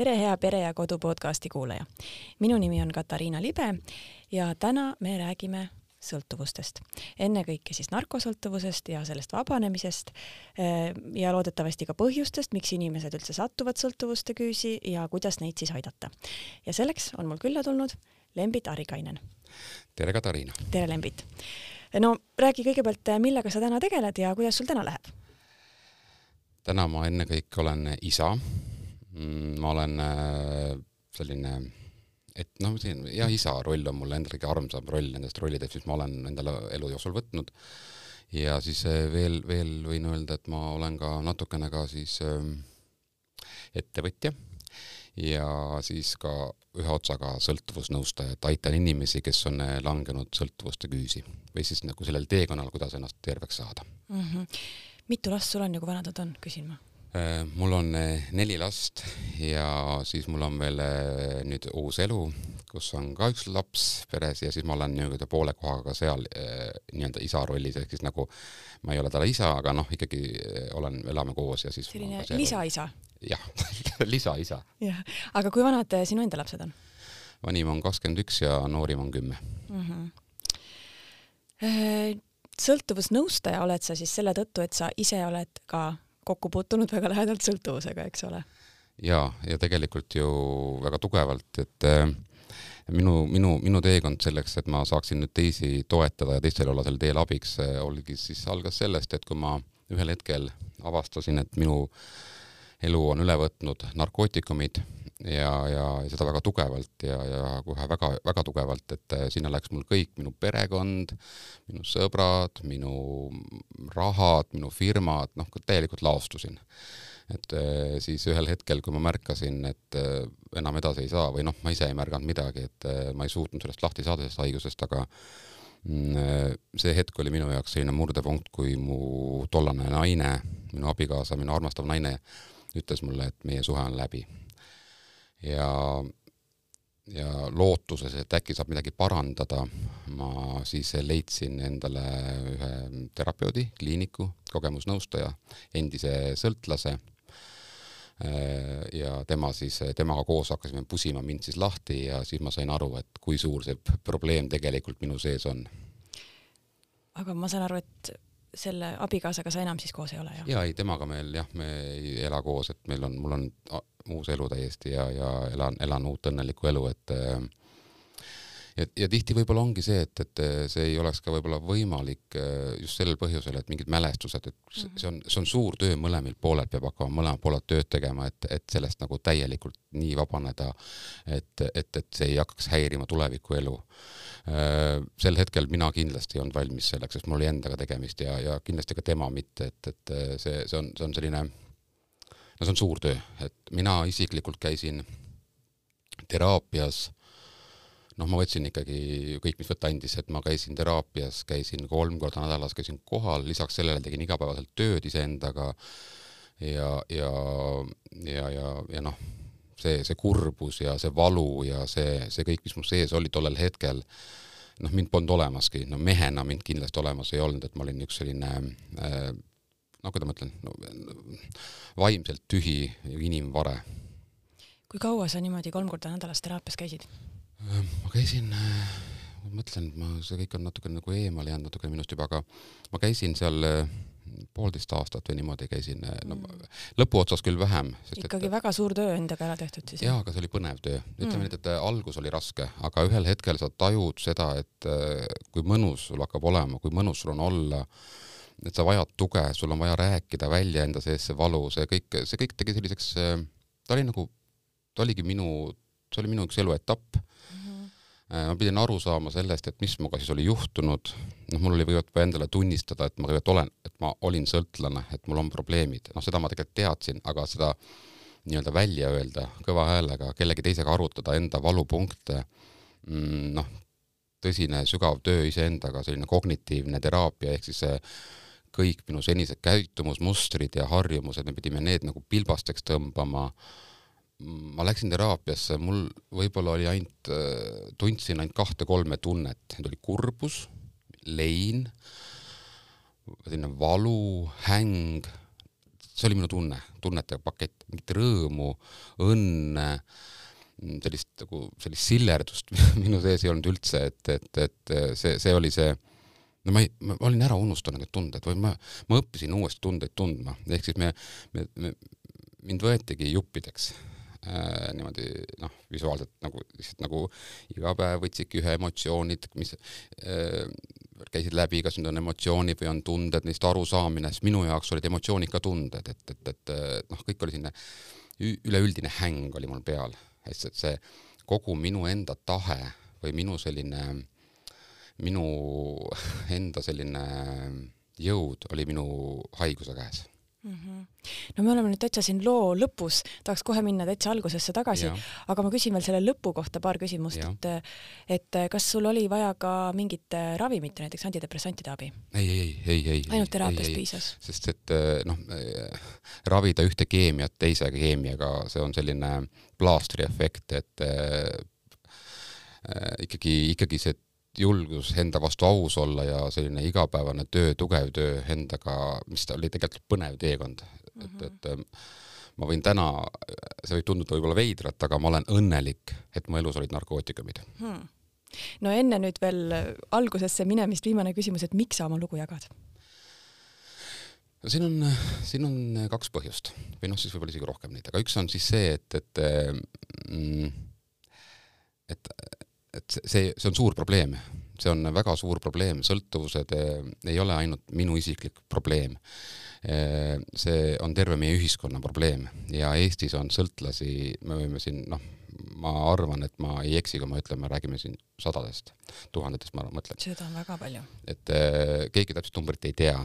tere, hea Pere ja Kodu podcasti kuulaja. minu nimi on Katariina Libe ja täna me räägime sõltuvustest, ennekõike siis narkosõltuvusest ja sellest vabanemisest eh, ja loodetavasti ka põhjustest, miks inimesed üldse satuvad sõltuvuste küüsi ja kuidas neid siis aidata. ja selleks on mul külla tulnud Lembit Arikainen. tere, Katariina! tere, Lembit! no räägi kõigepealt, millega sa täna tegeled ja kuidas sul täna läheb? täna ma ennekõike olen isa. Mm, ma olen äh, selline et noh, siin jah, isa roll on mulle endale kõige armsam roll nendest rollidest, mis ma olen endale elu jooksul võtnud. ja siis eh, veel, veel võin öelda, et ma olen ka natukene ka siis äh, ettevõtja ja siis ka ühe otsaga sõltuvusnõustaja, et aitan inimesi, kes on langenud sõltuvuste küüsi või siis nagu sellel teekonnal, kuidas ennast terveks saada mm. -hmm. mitu last sul on ja kui vanad nad on, küsin ma Äh, mul on äh, neli last ja siis mul on veel äh, nüüd uus elu, kus on ka üks laps peres ja siis ma olen nii-öelda poole kohaga seal nii-öelda isa rollis, ehk siis nagu ma ei ole talle isa, aga noh, ikkagi olen, elame koos ja siis selline lisaisa? jah lisaisa. jah, aga kui vanad sinu enda lapsed on? vanim on kakskümmend üks ja noorim on kümme mm. -hmm sõltuvusnõustaja oled sa siis selle tõttu, et sa ise oled ka kokku puutunud väga lähedalt sõltuvusega, eks ole? ja, ja tegelikult ju väga tugevalt, et äh, minu, minu, minu teekond selleks, et ma saaksin nüüd teisi toetada ja teistel olla sel teel abiks, äh, oligi siis, algas sellest, et kui ma ühel hetkel avastasin, et minu elu on üle võtnud narkootikumid ja, ja seda väga tugevalt ja, ja kohe väga-väga tugevalt, et äh, sinna läks mul kõik, minu perekond, minu sõbrad, minu rahad, minu firmad, noh, täielikult laostusin. et äh, siis ühel hetkel, kui ma märkasin, et äh, enam edasi ei saa või noh, ma ise ei märganud midagi, et ma ei suutnud sellest lahti saada, sellest haigusest, aga mm, see hetk oli minu jaoks selline murdepunkt, kui mu tollane naine, minu abikaasa, minu armastav naine ütles mulle, et meie suhe on läbi ja, ja lootuses, et äkki saab midagi parandada, ma siis leidsin endale ühe terapeudi, kliiniku, kogemusnõustaja, endise sõltlase ja tema siis, temaga koos hakkasime pusima mind siis lahti ja siis ma sain aru, et kui suur see probleem tegelikult minu sees on. aga ma saan aru, et selle abikaasaga sa enam siis koos ei ole, jah? jaa, ei, temaga meil jah, me ei ela koos, et meil on, mul on uus elu täiesti ja, ja elan, elan uut õnnelikku elu, et ja, ja tihti võib-olla ongi see, et, et see ei oleks ka võib-olla võimalik äh, just sellel põhjusel, et mingid mälestused, et mhm. see on, see on suur töö mõlemilt poolelt, peab hakkama mõlemad pooled tööd tegema, et, et sellest nagu täielikult nii vabaneda, et, et, et see ei hakkaks häirima tuleviku elu. Äh, sel hetkel mina kindlasti ei olnud valmis selleks, sest mul oli endaga tegemist ja, ja kindlasti ka tema mitte, et, et see, see on, see on selline no see on suur töö, et mina isiklikult käisin teraapias, noh, ma võtsin ikkagi kõik, mis võtta andis, et ma käisin teraapias, käisin kolm korda nädalas, käisin kohal, lisaks sellele tegin igapäevaselt tööd iseendaga ja, ja, ja, ja, ja noh, see, see kurbus ja see valu ja see, see kõik, mis mu sees oli tollel hetkel, noh, mind polnud olemaski, no mehena mind kindlasti olemas ei olnud, et ma olin üks selline äh, no kuidas ma ütlen no,, vaimselt tühi inimvare. kui kaua sa niimoodi kolm korda nädalas teraapias käisid? Ma käisin, ma mõtlen, ma, see kõik on natuke nagu eemale jäänud natukene minust juba, aga ma käisin seal äh, poolteist aastat või niimoodi käisin, äh, no mm. lõpuotsas küll vähem. ikkagi et, väga suur töö endaga ära tehtud siis? jaa, aga see oli põnev töö. ütleme mm. nii, et algus oli raske, aga ühel hetkel sa tajud seda, et äh, kui mõnus sul hakkab olema, kui mõnus sul on olla äh, et sa vajad tuge, sul on vaja rääkida välja enda sees see valu, see kõik, see kõik tegi selliseks, ta oli nagu, ta oligi minu, see oli minu üks eluetapp mm. -hmm. ma pidin aru saama sellest, et mis minuga siis oli juhtunud, noh, mul oli kõigepealt endale tunnistada, et ma kõigepealt olen, et ma olin sõltlane, et mul on probleemid, noh, seda ma tegelikult teadsin, aga seda nii-öelda välja öelda kõva häälega, kellegi teisega arutada enda valupunkte, mm, noh, tõsine sügav töö iseendaga, selline kognitiivne teraapia, ehk siis see kõik minu senised käitumusmustrid ja harjumused, me pidime need nagu pilbasteks tõmbama. Ma läksin teraapiasse, mul võib-olla oli ainult, tundsin ainult kahte-kolme tunnet, need oli kurbus, lein, selline valu, häng, see oli minu tunne, tunnete pakett, mingit rõõmu, õnne, sellist nagu sellist sillerdust minu sees ei olnud üldse, et, et, et see, see oli see no ma ei, ma olin ära unustanud need tunded või ma, ma õppisin uuesti tundeid tundma, ehk siis me, me, me, mind võetigi juppideks äh, niimoodi noh, visuaalselt nagu lihtsalt nagu iga päev võtsidki ühe emotsioonid, mis äh, käisid läbi, kas need on emotsioonid või on tunded, neist arusaamine, sest minu jaoks olid emotsioonid ka tunded, et, et, et noh, kõik oli selline üleüldine häng oli mul peal, et see kogu minu enda tahe või minu selline, minu enda selline jõud oli minu haiguse käes mm. -hmm. no me oleme nüüd täitsa siin loo lõpus, tahaks kohe minna täitsa algusesse tagasi, aga ma küsin veel selle lõpu kohta paar küsimust, et et kas sul oli vaja ka mingit ravimit, näiteks antidepressantide abi? ei, ei, ei, ei, ei. ainult teraapiast piisas? sest et noh, ravida ühte keemiat teise keemiaga, see on selline plaastriefekt, et äh, ikkagi, ikkagi see julgus enda vastu aus olla ja selline igapäevane töö, tugev töö endaga, mis oli tegelikult põnev teekond mm, -hmm. et, et ähm, ma võin täna, see võib tunduda võib-olla veidralt, aga ma olen õnnelik, et mu elus olid narkootikumid hmm.. no enne nüüd veel algusesse minemist viimane küsimus, et miks sa oma lugu jagad? siin on, siin on kaks põhjust või noh, siis võib-olla isegi rohkem neid, aga üks on siis see, et, et mm, et et see, see on suur probleem, see on väga suur probleem, sõltuvused eh, ei ole ainult minu isiklik probleem. Eh, see on terve meie ühiskonna probleem. Ja Eestis on sõltlasi, me võime siin noh, ma arvan, et ma ei eksi, kui ma ütlen, me räägime siin sadadest, tuhandetest, ma mõtlen. seda on väga palju. et äh, keegi täpset numbrit ei tea.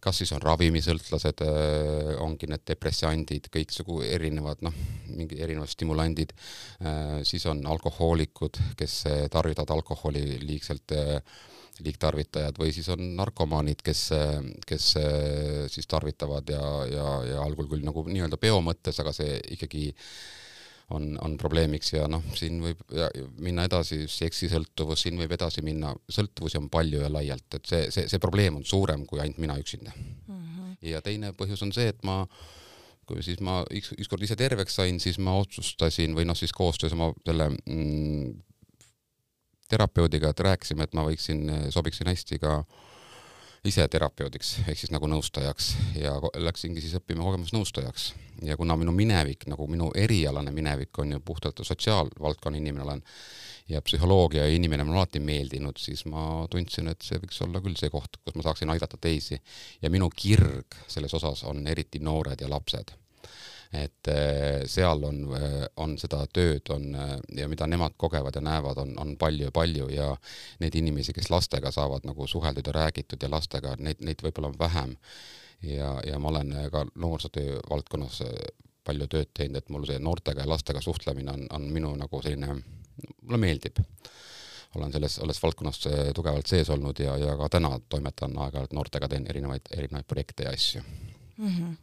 kas siis on ravimisõltlased äh,, ongi need depressandid, kõiksugu erinevad, noh, mingi erinevad stimulandid äh,, siis on alkohoolikud, kes tarvitavad alkoholi liigselt liigtarvitajad või siis on narkomaanid, kes, kes siis tarvitavad ja, ja, ja algul küll nagu nii-öelda peo mõttes, aga see ikkagi äh, on, on probleemiks ja noh, siin võib minna edasi, seksisõltuvus, siin võib edasi minna, sõltuvusi on palju ja laialt, et see, see, see probleem on suurem kui ainult mina üksinda mm. -hmm. ja teine põhjus on see, et ma kui siis ma üks, ükskord ise terveks sain, siis ma otsustasin või noh, siis koostöös oma selle mm, terapeudiga, et rääkisime, et ma võiksin, sobiksin hästi ka äh, ise terapeudiks ehk siis nagu nõustajaks ja läksingi siis õppima kogemusnõustajaks. ja kuna minu minevik, nagu minu erialane minevik on ju puhtalt sotsiaalvaldkonna inimene olen ja psühholoogia inimene mulle alati meeldinud, siis ma tundsin, et see võiks olla küll see koht, kus ma saaksin aidata teisi. ja minu kirg selles osas on eriti noored ja lapsed et äh, seal on, äh, on seda tööd, on äh, ja mida nemad kogevad ja näevad, on, on palju ja neid inimesi, kes lastega saavad nagu suheldud ja räägitud ja lastega, neid, neid võib-olla on vähem. ja, ja ma olen ka noorsootöö valdkonnas palju tööd teinud, et mul see noortega ja lastega suhtlemine on, on minu nagu selline, mulle meeldib olen selles, olles valdkonnas tugevalt sees olnud ja, ja ka täna toimetan aeg-ajalt noortega, teen erinevaid, erinevaid projekte ja asju mm. -hmm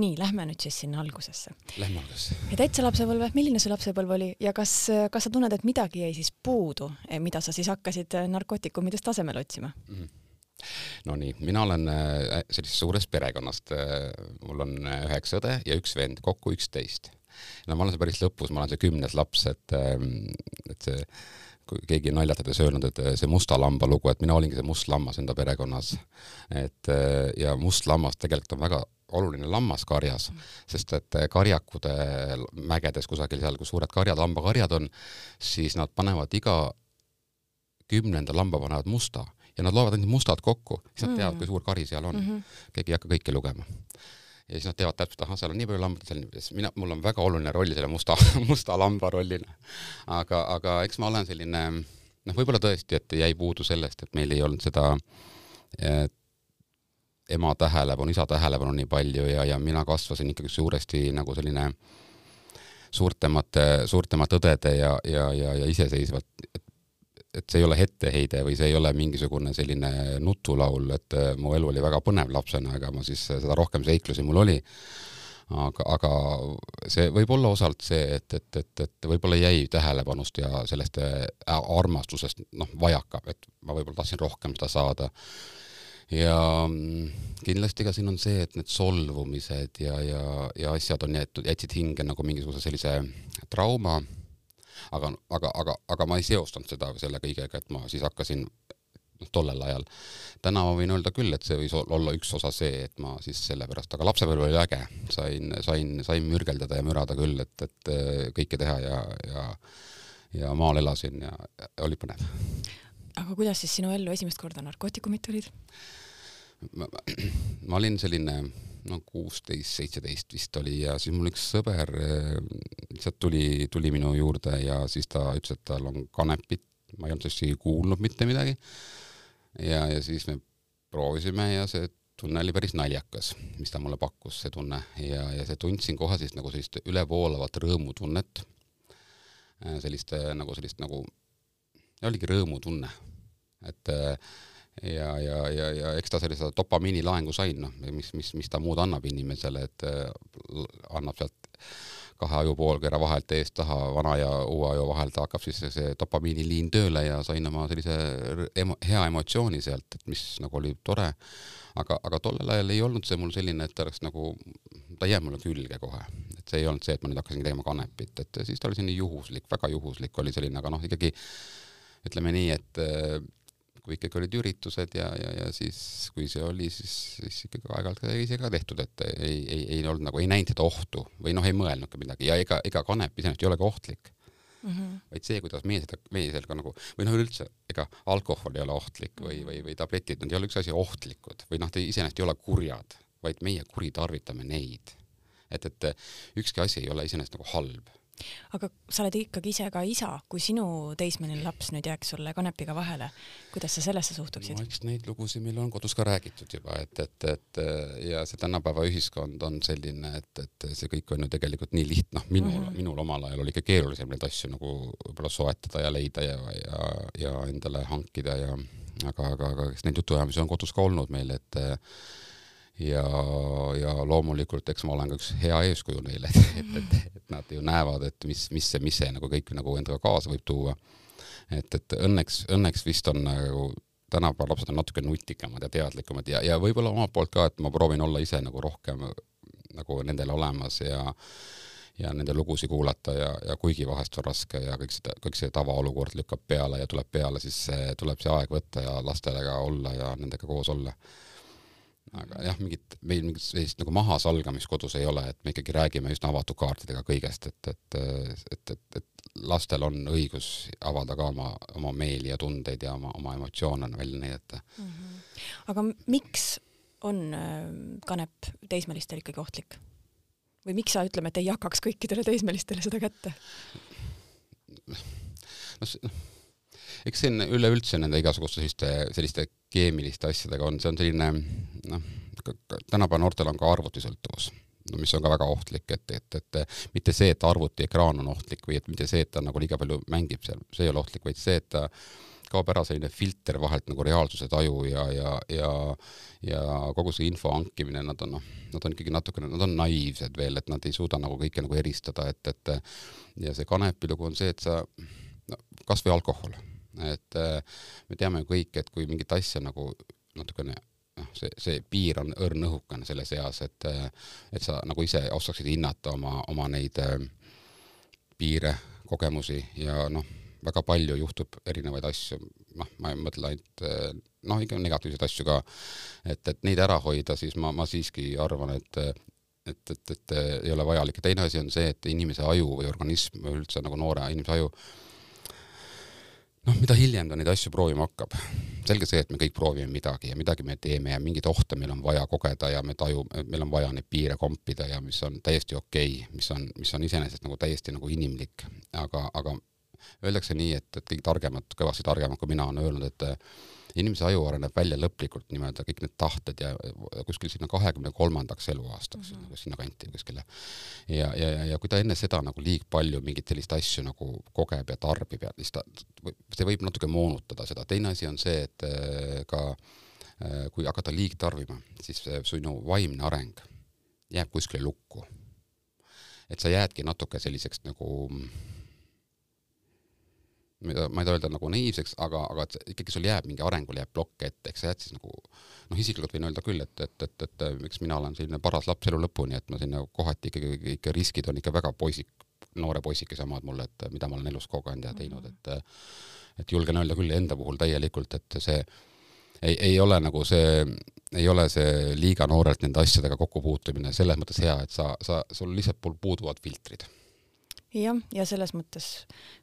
nii, lähme nüüd siis sinna algusesse. Lähme algusesse. ja täitsa lapsepõlve, milline su lapsepõlv oli ja kas, kas sa tunned, et midagi jäi siis puudu, eh, mida sa siis hakkasid eh, narkootikumidest asemele otsima mm? Nonii, mina olen eh, sellisest suurest perekonnast, mul on üheksa õde ja üks vend, kokku üksteist. no ma olen see päris lõpus, ma olen see kümnes laps, et, et see kui keegi naljatades öelnud, et see musta lamba lugu, et mina olingi see must lammas enda perekonnas. et ja must lammas tegelikult on väga oluline lammas karjas, sest et karjakude mägedes kusagil seal, kus suured karjad, lambakarjad on, siis nad panevad iga kümnenda lamba panevad musta ja nad loevad ainult mustad kokku, siis nad teavad, kui suur kari seal on mm. -hmm. keegi ei hakka kõike lugema. ja siis nad teavad täpselt, ahah, seal on nii palju lambaid, seal on nii palju, mina, mul on väga oluline roll selle musta, musta lamba rollina. aga, aga eks ma olen selline, noh, võib-olla tõesti, et jäi puudu sellest, et meil ei olnud seda et ema tähelepanu, isa tähelepanu nii palju ja, ja mina kasvasin ikkagi suuresti nagu selline suurtemate, suurtemate õdede ja, ja, ja, ja iseseisvalt, et, et see ei ole etteheide või see ei ole mingisugune selline nutulaul, et äh, mu elu oli väga põnev lapsena, ega ma siis seda rohkem seiklusi mul oli. aga, aga see võib olla osalt see, et, et, et, et võib-olla jäi tähelepanust ja sellest äh, armastusest noh, vajaka, et ma võib-olla tahtsin rohkem seda saada ja mm, kindlasti ka siin on see, et need solvumised ja, ja, ja asjad on jäetud, jätsid hinge nagu mingisuguse sellise trauma, aga, aga, aga, aga ma ei seostanud seda selle kõigega, et ma siis hakkasin noh, tollel ajal. täna ma võin öelda küll, et see võis olla üks osa see, et ma siis sellepärast, aga lapsepõlv oli äge, sain, sain, sain mürgeldada ja mürada küll, et, et kõike teha ja, ja ja maal elasin ja oli põnev. aga kuidas siis sinu ellu esimest korda narkootikumid tulid? Ma, ma olin selline no kuusteist, seitseteist vist oli ja siis mul üks sõber eh, lihtsalt tuli, tuli minu juurde ja siis ta ütles, et tal on kanepit, ma ei olnud isegi kuulnud mitte midagi. ja, ja siis me proovisime ja see tunne oli päris naljakas, mis ta mulle pakkus, see tunne ja, ja see tundsin kohe siis nagu sellist ülevoolavat rõõmutunnet. Eh, sellist nagu sellist nagu, oligi rõõmutunne, et äh, ja, ja, ja, ja eks ta sellise dopamiini laengu sain, noh, mis, mis, mis ta muud annab inimesele, et äh, annab sealt kahe ajupoolkera vahelt eest taha, vana ja uue aju vahelt hakkab siis see dopamiiniliin tööle ja sain oma sellise emo, hea emotsiooni sealt, et mis nagu oli tore. aga, aga tollel ajal ei olnud see mul selline, et ta oleks nagu, ta jääb mulle külge kohe, et see ei olnud see, et ma nüüd hakkasin tegema kanepit, et siis ta oli selline juhuslik, väga juhuslik oli selline, aga noh, ikkagi ütleme nii, et äh, kui ikkagi olid üritused ja, ja, ja siis, kui see oli, siis, siis ikkagi aeg-ajalt sai ise ka tehtud, et ei, ei, ei olnud nagu, ei näinud seda ohtu või noh, ei mõelnud ka midagi ja ega, ega kanep iseenesest ei olegi ohtlik mm. -hmm. vaid see, kuidas meie seda, meie sellega nagu või noh, üleüldse ega alkohol ei ole ohtlik või, või, või tabletid, nad ei ole üks asi ohtlikud või noh, ta iseenesest ei ole kurjad, vaid meie kuritarvitame neid. et, et ükski asi ei ole iseenesest nagu halb aga sa oled ikkagi ise ka isa, kui sinu teismeline laps nüüd jääks sulle kanepiga vahele, kuidas sa sellesse suhtuksid? no eks neid lugusid meil on kodus ka räägitud juba, et, et, et ja see tänapäeva ühiskond on selline, et, et see kõik on ju tegelikult nii lihtne, noh, minul mm, -hmm. minul omal ajal oli ikka keerulisem neid asju nagu võib-olla soetada ja leida ja, ja, ja endale hankida ja aga, aga, aga eks neid jutuajamisi on kodus ka olnud meil, et ja, ja loomulikult, eks ma olen ka üks hea eeskuju neile, et, et, et, nad ju näevad, et mis, mis see, mis see nagu kõik nagu endaga kaasa võib tuua. et, et õnneks, õnneks vist on nagu tänapäeva lapsed on natuke nutikamad ja teadlikumad ja, ja võib-olla omalt poolt ka, et ma proovin olla ise nagu rohkem nagu nendele olemas ja ja nende lugusid kuulata ja, ja kuigi vahest on raske ja kõik seda, kõik see tavaolukord lükkab peale ja tuleb peale, siis tuleb see aeg võtta ja lastega olla ja nendega koos olla aga jah, mingit, meil mingit sellist nagu mahasalgamist kodus ei ole, et me ikkagi räägime üsna avatud kaartidega kõigest, et, et, et, et, et lastel on õigus avada ka oma, oma meeli ja tundeid ja oma, oma emotsioone välja näidata mm. -hmm. aga miks on äh, kanep teismelistel ikkagi ohtlik? või miks sa, ütleme, et ei jagaks kõikidele teismelistele seda kätte? no eks see on üleüldse nende igasuguste selliste, selliste keemiliste asjadega on, see on selline noh, tänapäeva noortel on ka arvutisõltuvus. No mis on ka väga ohtlik, et, et, et mitte see, et arvutiekraan on ohtlik või et mitte see, et ta nagu liiga palju mängib seal, see ei ole ohtlik, vaid see, et ta kaob ära selline filter vahelt nagu reaalsuse taju ja, ja, ja, ja kogu see info hankimine, nad on noh, nad on ikkagi natukene, nad on naiivsed veel, et nad ei suuda nagu kõike nagu eristada, et, et ja see kanepi lugu on see, et sa no, kasvõi alkohol et äh, me teame ju kõik, et kui mingit asja nagu natukene noh, see, see piir on õrn õhukene selles eas, et, äh, et sa nagu ise oskaksid hinnata oma, oma neid äh, piire, kogemusi ja noh, väga palju juhtub erinevaid asju, noh, ma ei mõtle ainult noh, ikka negatiivseid asju ka, et, et neid ära hoida, siis ma, ma siiski arvan, et et, et, et ei ole vajalik. Ja teine asi on see, et inimese aju või organism või üldse nagu noore inimese aju noh, mida hiljem ta neid asju proovima hakkab, selge see, et me kõik proovime midagi ja midagi me teeme ja mingeid ohte meil on vaja kogeda ja me tajume, meil on vaja neid piire kompida ja mis on täiesti okei okay,, mis on, mis on iseenesest nagu täiesti nagu inimlik, aga, aga öeldakse nii, et, et kõik targemad, kõvasti targemad kui mina on öelnud, et inimese aju areneb välja lõplikult nii-öelda kõik need tahted ja kuskil sinna kahekümne kolmandaks eluaastaks mm, -hmm. sinna kanti kuskile. ja, ja, ja, kui ta enne seda nagu liig palju mingeid selliseid asju nagu kogeb ja tarbib ja siis ta, see võib natuke moonutada seda, teine asi on see, et äh, ka äh, kui hakata liigtarbima, siis sinu vaimne areng jääb kuskile lukku. et sa jäädki natuke selliseks nagu mida ma ei taha öelda nagu naiivseks, aga, aga et ikkagi sul jääb mingi arengul jääb plokk ette, eks sa jääd siis nagu noh, isiklikult võin öelda küll, et, et, et, et, miks mina olen selline paras laps elu lõpuni, et ma sinna kohati ikkagi, ikka riskid on ikka väga poisik, noore poisikese omad mulle, et mida ma olen elus kogenud ja teinud, et et julgen öelda küll enda puhul täielikult, et see ei, ei ole nagu see, ei ole see liiga noorelt nende asjadega kokkupuutumine selles mõttes hea, et sa, sa, sul lihtsalt puuduvad filtrid jah, ja selles mõttes,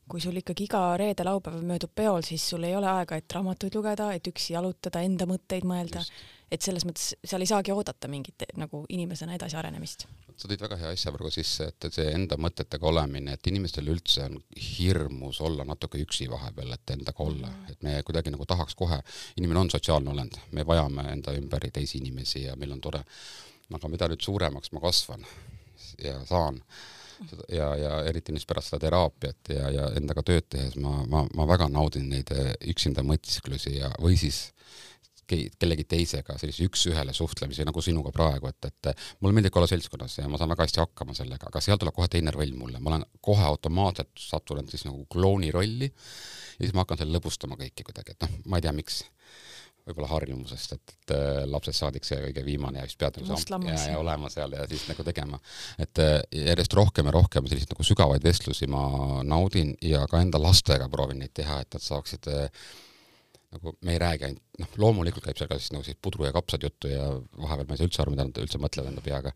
kui sul ikkagi iga reede-laupäev möödub peol, siis sul ei ole aega, et raamatuid lugeda, et üksi jalutada, enda mõtteid mõelda. et selles mõttes seal ei saagi oodata mingit nagu inimesena edasiarenemist. sa tõid väga hea asja praegu sisse, et see enda mõtetega olemine, et inimestel üldse on hirmus olla natuke üksi vahepeal, et endaga olla mm, et me kuidagi nagu tahaks kohe, inimene on sotsiaalne olend, me vajame enda ümber teisi inimesi ja meil on tore. aga mida nüüd suuremaks ma kasvan ja saan ja, ja eriti nüüd pärast seda teraapiat ja, ja endaga tööd tehes ma, ma, ma väga naudin neid eh, üksinda mõtisklusi ja, või siis kellegi teisega sellise üks-ühele suhtlemisi nagu sinuga praegu, et, et mulle meeldib olla seltskonnas ja ma saan väga hästi hakkama sellega, aga seal tuleb kohe teine roll mulle, ma olen kohe automaatselt sattunud siis nagu klouni rolli ja siis ma hakkan seal lõbustama kõiki kuidagi, et noh, ma ei tea, miks võib-olla harjumusest, et, et äh, lapsest saadik see kõige viimane ja siis pead nagu ja, ja olema seal ja siis nagu tegema. et äh, järjest rohkem ja rohkem selliseid nagu sügavaid vestlusi ma naudin ja ka enda lastega proovin neid teha, et nad saaksid äh, nagu me ei räägi ainult, noh, loomulikult käib seal ka siis nagu siis pudru ja kapsad juttu ja vahepeal ma ei saa üldse aru, mida nad üldse mõtlevad enda peaga.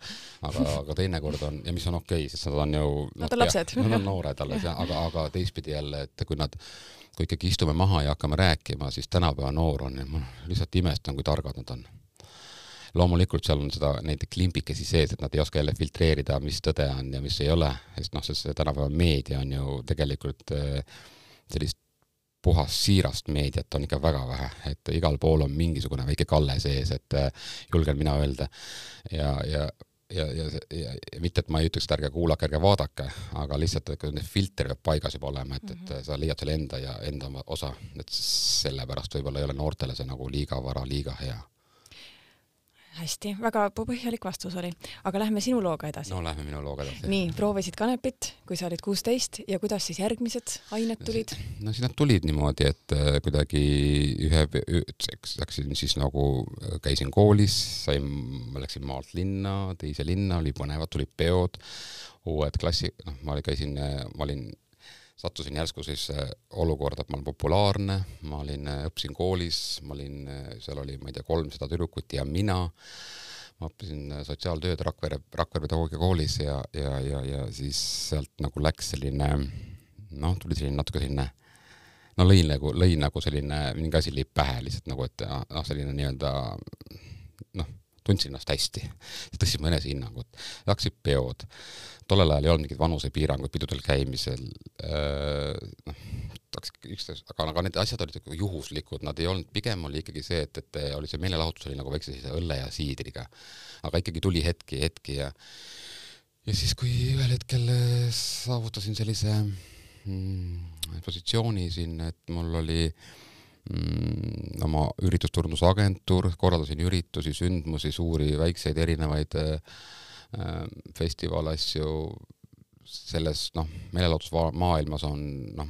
aga, aga teinekord on, ja mis on okei okay,, sest nad on ju Nad on lapsed. Nad on noored alles ja, aga, aga teistpidi jälle, et kui nad kui ikkagi istume maha ja hakkame rääkima, siis tänapäeva noor on ja ma lihtsalt imestan, kui targad nad on. loomulikult seal on seda, neid klimbikesi sees, et nad ei oska jälle filtreerida, mis tõde on ja mis ei ole, sest noh, see tänapäeva meedia on ju tegelikult eh, sellist puhast siirast meediat on ikka väga vähe, et igal pool on mingisugune väike kalle sees, et eh, julgen mina öelda. ja, ja ja, ja, ja, ja mitte, et ma ei ütleks, et ärge kuulake, ärge vaadake, aga lihtsalt, need filter peab paigas juba olema, et et mhm. sa leiad selle enda ja enda osa, et sellepärast võib-olla ei ole noortele see nagu liiga vara, liiga hea hästi, väga põhjalik vastus oli, aga lähme sinu looga edasi. no lähme minu looga edasi. nii, proovisid kanepit, kui sa olid kuusteist ja kuidas siis järgmised ained tulid? no siis nad tulid niimoodi, et äh, kuidagi ühe, läksin siis nagu, äh, käisin koolis, sain, läksin maalt linna, teise linna, oli põnevad, tulid peod, uued klassi, noh, ma käisin, äh, ma olin sattusin järsku siis äh, olukorda, et ma olen populaarne, ma olin, äh, õppisin koolis, ma olin, äh, seal oli, ma ei tea, kolmsada tüdrukut ja mina, ma õppisin sotsiaaltööd Rakvere, Rakvere pedagoogikakoolis ja, ja, ja, ja siis sealt nagu läks selline noh, tuli selline natuke selline no lõi nagu, lõi nagu selline, mingi asi lõi pähe lihtsalt nagu, et noh, selline nii-öelda noh, tundsin ennast hästi, mu enesehinnangut, hakkasid peod tollel ajal ei olnud mingeid vanusepiiranguid pidudel käimisel äh,, noh, üksteist, aga, aga need asjad olid juhuslikud, nad ei olnud, pigem oli ikkagi see, et, et oli see meelelahutus oli nagu väikse sellise õlle ja siidriga. aga ikkagi tuli hetki, hetki ja ja siis, kui ühel hetkel äh, saavutasin sellise mm, positsiooni siin, et mul oli mm, oma üritusturundusagentuur, korraldasin üritusi, sündmusi, suuri, väikseid, erinevaid äh, Äh, festivalasju, selles noh, meelelahutusmaailmas on noh,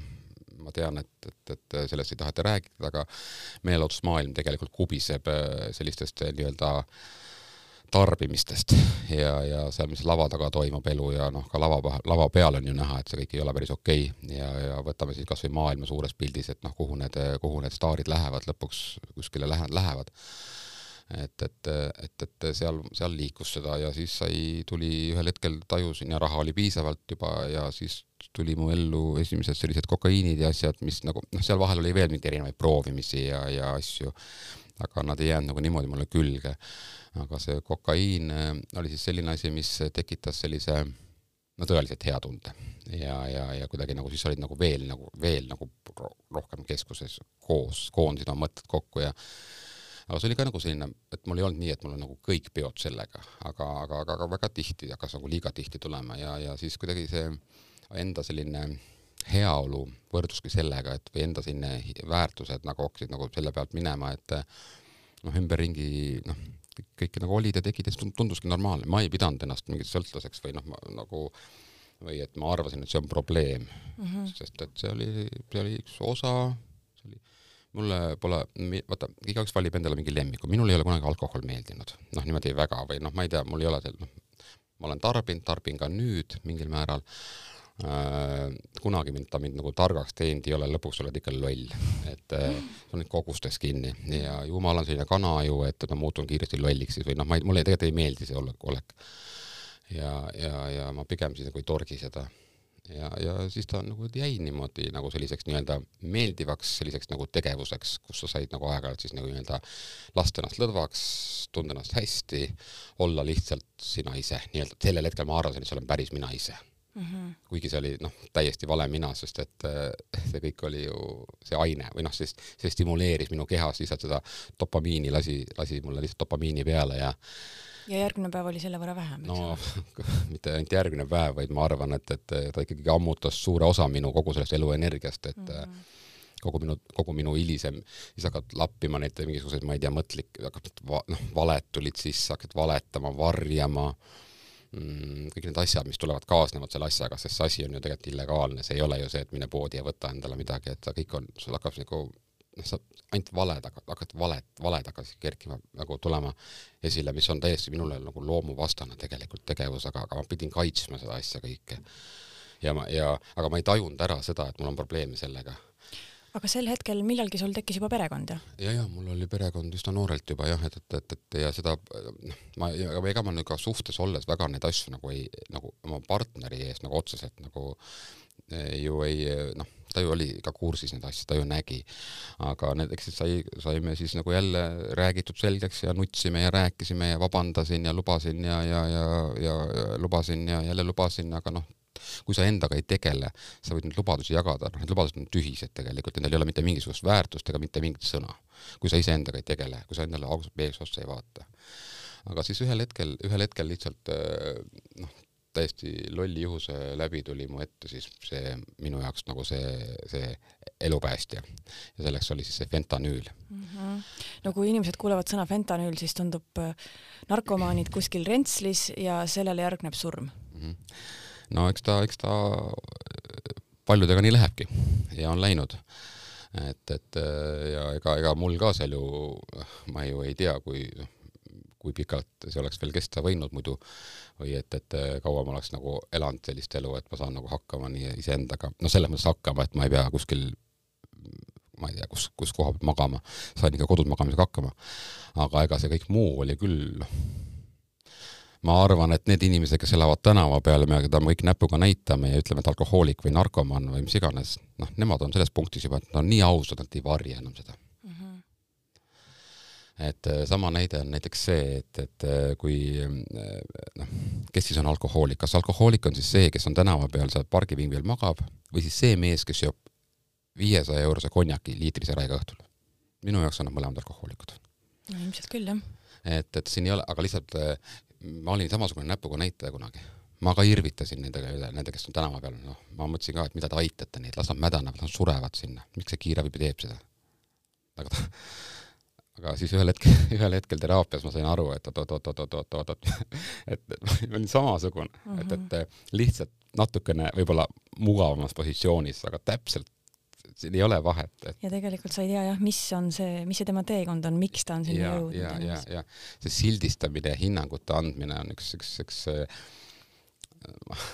ma tean, et, et, et sellest ei taheta rääkida, aga meelelahutusmaailm tegelikult kubiseb äh, sellistest äh, nii-öelda tarbimistest ja, ja seal, mis lava taga toimub elu ja noh, ka lava, lava peal on ju näha, et see kõik ei ole päris okei okay. ja, ja võtame siis kasvõi maailma suures pildis, et noh, kuhu need, kuhu need staarid lähevad lõpuks, kuskile lähevad, lähevad et, et, et, et seal, seal liikus seda ja siis sai, tuli ühel hetkel tajusin ja raha oli piisavalt juba ja siis tuli mu ellu esimesed sellised kokaiinid ja asjad, mis nagu noh, seal vahel oli veel mingeid erinevaid proovimisi ja, ja asju, aga nad ei jäänud nagu niimoodi mulle külge. aga see kokaiin äh, oli siis selline asi, mis tekitas sellise no tõeliselt hea tunde ja, ja, ja kuidagi nagu siis olid nagu veel nagu veel nagu rohkem keskuses koos, koondasid oma mõtted kokku ja aga see oli ka nagu selline, et mul ei olnud nii, et mul on nagu kõik peod sellega, aga, aga, aga, aga väga tihti hakkas nagu liiga tihti tulema ja, ja siis kuidagi see enda selline heaolu võrduski sellega, et või enda selline väärtused nagu hakkasid nagu selle pealt minema, et noh, ümberringi noh, kõike nagu olid ja tegid ja siis tunduski normaalne, ma ei pidanud ennast mingiks sõltlaseks või noh, nagu või et ma arvasin, et see on probleem mm, -hmm. sest et see oli, see oli üks osa, see oli, mulle pole, vaata, igaüks valib endale mingi lemmiku, minul ei ole kunagi alkohol meeldinud, noh niimoodi väga või noh, ma ei tea, mul ei ole seal, noh, ma olen tarbinud, tarbin ka nüüd mingil määral. Kunagi mind, ta mind nagu targaks teinud ei ole, lõpuks oled ikka loll, et äh, sul on need kogustes kinni. Ja jumal on selline kana ju, et ma muutun kiiresti lolliks siis või noh, ma ei, mulle tegelikult ei meeldi see olek, olek. Ja, ja, ja ma pigem siis nagu ei torgi seda. ja, ja siis ta nagu jäi niimoodi nagu selliseks nii-öelda meeldivaks selliseks nagu tegevuseks, kus sa said nagu aeg-ajalt siis nagu nii-öelda lasta ennast lõdvaks, tunda ennast hästi, olla lihtsalt sina ise, nii-öelda sellel hetkel ma arvasin, et see olen päris mina ise Mm -hmm. kuigi see oli noh, täiesti vale mina, sest et äh, see kõik oli ju see aine või noh, sest see stimuleeris minu kehas lihtsalt seda dopamiini, lasi, lasi mulle lihtsalt dopamiini peale ja ja järgmine päev oli selle võrra vähem, no mitte ainult järgmine päev, vaid ma arvan, et, et ta ikkagi ammutas suure osa minu kogu sellest eluenergiast, et mm -hmm. kogu minu, kogu minu hilisem, siis hakkad lappima neid mingisuguseid, ma ei tea, mõtlik, hakkad va, noh, valed tulid sisse, hakkad valetama, varjama mm,, kõik need asjad, mis tulevad, kaasnevad selle asjaga, sest see asi on ju tegelikult illegaalne, see ei ole ju see, et mine poodi ja võta endale midagi, et kõik on, sul hakkab nagu noh, sa ainult valed, hakkad valet, valed hakkasid kerkima nagu tulema esile, mis on täiesti minule nagu loomuvastane tegelikult tegevus, aga, aga ma pidin kaitsma seda asja kõike. ja ma, ja, aga ma ei tajunud ära seda, et mul on probleeme sellega. Aga sel hetkel millalgi sul tekkis juba perekond, jah? ja, ja mul oli perekond üsna noorelt juba jah, et, et, et, et ja seda, noh, ma, ega ma nüüd ka suhtes olles väga neid asju nagu ei, nagu oma partneri ees nagu otseselt nagu eh, ju ei noh ta ju oli ka kursis nende asjadega, ta ju nägi. aga näiteks sai, saime siis nagu jälle räägitud selgeks ja nutsime ja rääkisime ja vabandasin ja lubasin ja, ja, ja, ja, ja lubasin ja jälle lubasin, aga noh, kui sa endaga ei tegele, sa võid neid lubadusi jagada, noh, need lubadused on tühised tegelikult, nendel ei ole mitte mingisugust väärtust ega mitte mingit sõna. kui sa iseendaga ei tegele, kui sa endale ausalt peeglisse otsa ei vaata. aga siis ühel hetkel, ühel hetkel lihtsalt noh, täiesti lolli juhuse läbi tuli mu ette siis see minu jaoks nagu see, see elupäästja. ja selleks oli siis see fentanüül mm. -hmm. no kui inimesed kuulevad sõna fentanüül, siis tundub äh, narkomaanid kuskil rentslis ja sellele järgneb surm mm. -hmm. No eks ta, eks ta paljudega nii lähebki ja on läinud et, et äh, ja ega, ega mul ka seal ju, ma ju ei tea, kui, kui pikalt see oleks veel kesta võinud muidu või et, et kaua ma oleks nagu elanud sellist elu, et ma saan nagu hakkama nii iseendaga, no selles mõttes hakkama, et ma ei pea kuskil ma ei tea, kus, kus koha peal magama, sain ikka kodus magamisega hakkama. aga ega see kõik muu oli küll, ma arvan, et need inimesed, kes elavad tänava peal, me keda me kõik näpuga näitame ja ütleme, et alkohoolik või narkomaan või mis iganes, noh, nemad on selles punktis juba, et nad on nii ausad, nad ei varja enam seda et äh, sama näide on näiteks see, et, et äh, kui äh, noh, kes siis on alkohoolik, kas alkohoolik on siis see, kes on tänava peal seal pargipingil magab või siis see mees, kes joob viiesaja eurose konjaki liitrise räiga õhtul? minu jaoks on nad mõlemad alkohoolikud. no ilmselt küll, jah. et, et siin ei ole, aga lihtsalt ma olin samasugune näpuga näitaja kunagi ma ka irvitasin nendega üle, nende, kes on tänava peal, noh, ma mõtlesin ka, et mida te aitate neid, las nad mädanevad, nad surevad sinna, miks see kiirabi teeb seda? aga ta, aga siis ühel hetkel, ühel hetkel teraapias ma sain aru, et oot-oot-oot-oot-oot-oot, et ma olin samasugune mm, -hmm. et, et mhm. lihtsalt natukene võib-olla mugavamas positsioonis, aga täpselt siin ei ole vahet et.... ja tegelikult sa ei tea jah, mis on see, mis see tema teekond on, miks ta on sinna jõudnud. ja, ja, ja see sildistamine ja hinnangute andmine on üks, üks, üks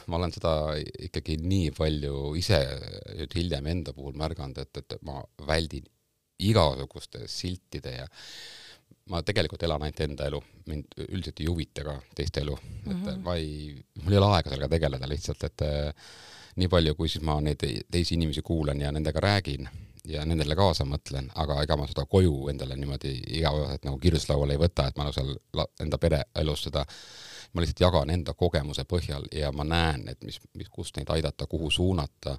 ma olen seda ikkagi nii palju ise nüüd hiljem enda puhul märganud, et, et ma väldin igasuguste siltide ja ma tegelikult elan ainult enda elu, mind üldiselt ei huvita ka teiste elu, et mm -hmm. ma ei, mul ei ole aega sellega tegeleda lihtsalt, et äh, nii palju, kui siis ma neid teisi inimesi kuulan ja nendega räägin ja nendele kaasa mõtlen, aga ega ma seda koju endale niimoodi igapäevaselt nagu kirjutuslauale ei võta, et ma nagu seal enda pereelus seda ma lihtsalt jagan enda kogemuse põhjal ja ma näen, et mis, mis, kust neid aidata, kuhu suunata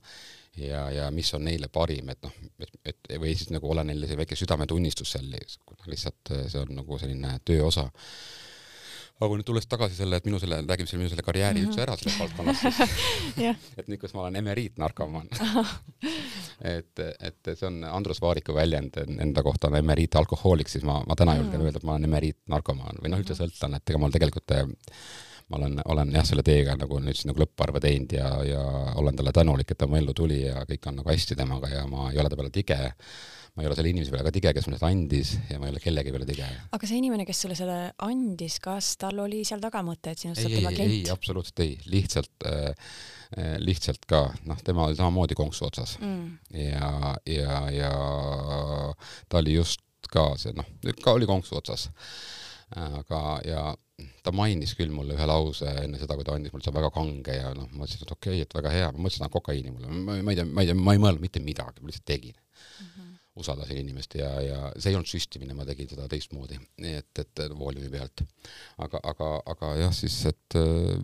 ja, ja mis on neile parim, et noh, et, et või siis nagu olla neile see väike südametunnistus seal, lihtsalt see on nagu selline töö osa aga kui nüüd tulles tagasi selle, et minu selle, räägime selle minu selle karjääri mm -hmm. üldse ära selles valdkonnas, et nüüd, kus ma olen emeriitnarkomaan et, et see on Andrus Vaariku väljend enda kohta on emeriitalkohoolik, siis ma, ma täna julgen mm -hmm. öelda, et ma olen emeriitnarkomaan või noh, üldse sõltlane, et ega mul tegelikult ma olen, olen jah, selle teega nagu nüüd siis nagu lõpparve teinud ja, ja olen talle tänulik, et ta mu ellu tuli ja kõik on nagu hästi temaga ja ma ei ole ta peale tige. Ma ei ole selle inimese peale ka tige, kes mulle seda andis ja ma ei ole kellegi peale tige. aga see inimene, kes sulle selle andis, kas tal oli seal taga mõte, et sinust saab tema klient? ei, absoluutselt ei, lihtsalt äh, äh, lihtsalt ka, noh, tema oli samamoodi konksu otsas mm. ja, ja, ja ta oli just ka see, noh, ka oli konksu otsas. aga, ja ta mainis küll mulle ühe lause enne seda, kui ta andis mulle, see on väga kange ja noh, ma mõtlesin, et okei okay,, et väga hea, ma mõtlesin, et kokaiini mulle, ma ei tea, ma ei tea, ma ei mõelnud mitte midagi, ma lihtsalt tegin. Usaldasin inimest ja, ja see ei olnud süstimine, ma tegin seda teistmoodi, et, et vooliumi pealt. aga, aga, aga jah, siis, et äh,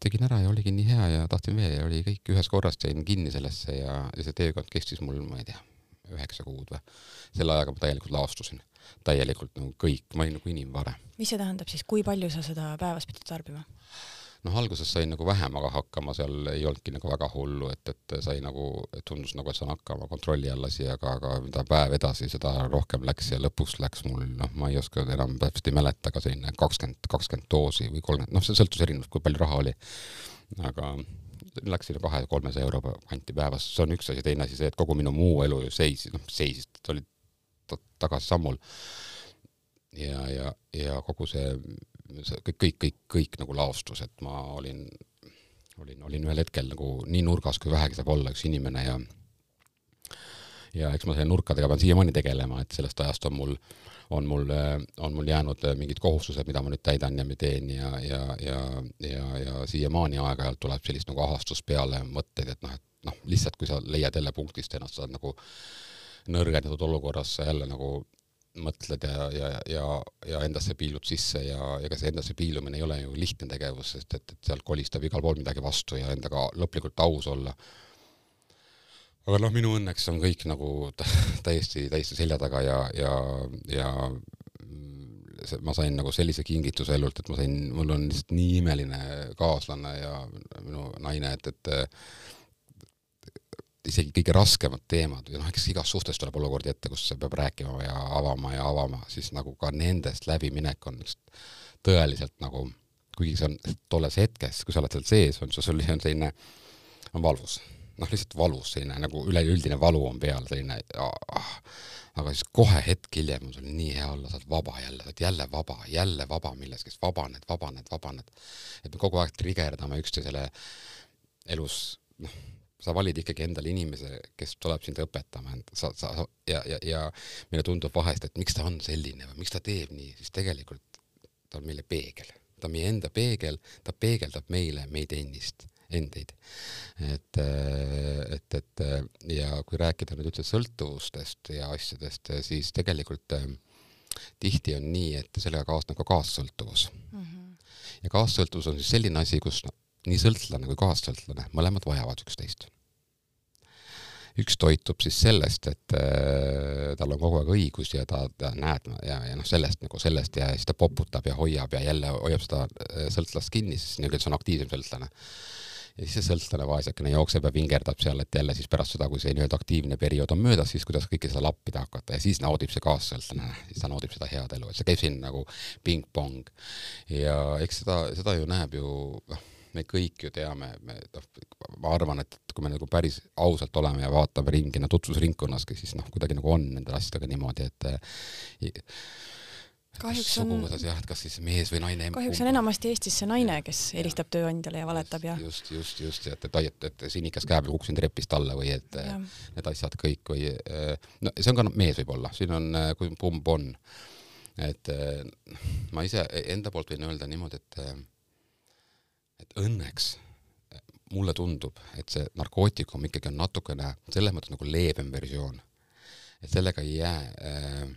tegin ära ja oligi nii hea ja tahtsin veel ja oli kõik ühes korras, jäin kinni sellesse ja, ja see teekond kestis mul, ma ei tea, üheksa kuud või. selle ajaga ma täielikult laastusin, täielikult nagu kõik, ma olin nagu inimvare. mis see tähendab siis, kui palju sa seda päevas pidid tarbima? Noh, alguses sain nagu vähemaga hakkama, seal ei olnudki nagu väga hullu, et, et sai nagu, tundus nagu, et saan hakkama kontrolli all asi, aga, aga mida päev edasi, seda rohkem läks ja lõpuks läks mul, noh, ma ei oska enam täpselt ei mäleta, aga selline kakskümmend, kakskümmend doosi või kolmkümmend, noh, see sõltus erinevalt, kui palju raha oli. aga läks sinna kahe-kolmesaja euro kanti päevas, see on üks asi, teine asi see, et kogu minu muu elu ju seisis, noh seisis, ta oli tagasisammul. ja, ja, ja kogu see, kõik, kõik, kõik, kõik nagu laostus, et ma olin, olin, olin ühel hetkel nagu nii nurgas, kui vähegi saab olla üks inimene ja ja eks ma selle nurkadega pean siiamaani tegelema, et sellest ajast on mul on mul, on mul jäänud mingid kohustused, mida ma nüüd täidan ja teen ja, ja, ja, ja, ja siiamaani aeg-ajalt tuleb sellist nagu ahastust peale, mõtteid, et noh, et noh, lihtsalt kui sa leiad jälle punktist ennast, sa oled nagu nõrgendatud olukorras, sa jälle nagu mõtled ja, ja, ja, ja endasse piilud sisse ja ega see endasse piilumine ei ole ju lihtne tegevus, sest et, et sealt kolistab igal pool midagi vastu ja endaga lõplikult aus olla. Aga noh, minu õnneks on kõik nagu täiesti, täiesti selja taga ja, ja, ja see, ma sain nagu sellise kingituse elult, et ma sain, mul on lihtsalt nii imeline kaaslane ja minu naine, et, et isegi kõige raskemad teemad ja noh, eks igas suhtes tuleb olukordi ette, kus peab rääkima ja avama ja avama, siis nagu ka nendest läbiminek on tõeliselt nagu, kuigi see on tolles hetkes, kui sa oled seal sees, on sul selline, on valvus noh, lihtsalt valus, selline nagu üleüldine valu on peal, selline ah, aga siis kohe hetk hiljem on sul nii hea olla, sa oled vaba jälle, sa oled jälle vaba, jälle vaba milleski, vabaned, vabaned, vabaned. et me kogu aeg trigerdame üksteisele elus, noh, sa valid ikkagi endale inimese, kes tuleb sind õpetama, sa, sa ja, ja, ja meile tundub vahest, et miks ta on selline või miks ta teeb nii, siis tegelikult ta on meile peegel, ta on meie enda peegel, ta peegeldab meile meid endist endeid. et, et, et ja kui rääkida nüüd üldse sõltuvustest ja asjadest, siis tegelikult äh, tihti on nii, et sellega kaasneb ka kaassõltuvus mm. -hmm. ja kaassõltuvus on siis selline asi, kus nii sõltlane kui kaassõltlane, mõlemad vajavad üksteist üks toitub siis sellest, et äh, tal on kogu aeg õigus ja ta, ta näed ja, ja noh, sellest nagu sellest ja siis ta poputab ja hoiab ja jälle hoiab seda äh, sõltlast kinni, siis nii-öelda see on aktiivsem sõltlane ja siis see sõltlane vaesekene jookseb ja vingerdab seal, et jälle siis pärast seda, kui see nii-öelda aktiivne periood on möödas, siis kuidas kõike seda lappida hakata ja siis naudib see kaassõltlane, siis ta naudib seda head elu, et see käib siin nagu pingpong. ja eks seda, seda ju näeb ju, noh, me kõik ju teame, me noh, ma arvan, et kui me nagu päris ausalt oleme ja vaatame ringi no tutvusringkonnaski, siis noh, kuidagi nagu on nende asjadega niimoodi, et kahjuks on suguvõsas jah, et kas siis mees või naine. kahjuks on enamasti Eestis see naine, kes helistab tööandjale ja valetab ja. just, just, just, et, et, et, et sinikas käe peal kukkusin trepist alla või et ja. need asjad kõik või no see on ka mees võib-olla, siin on, kui pumb on. et ma ise enda poolt võin öelda niimoodi, et et õnneks mulle tundub, et see narkootikum ikkagi on natukene selles mõttes nagu leebem versioon. et sellega ei jää äh,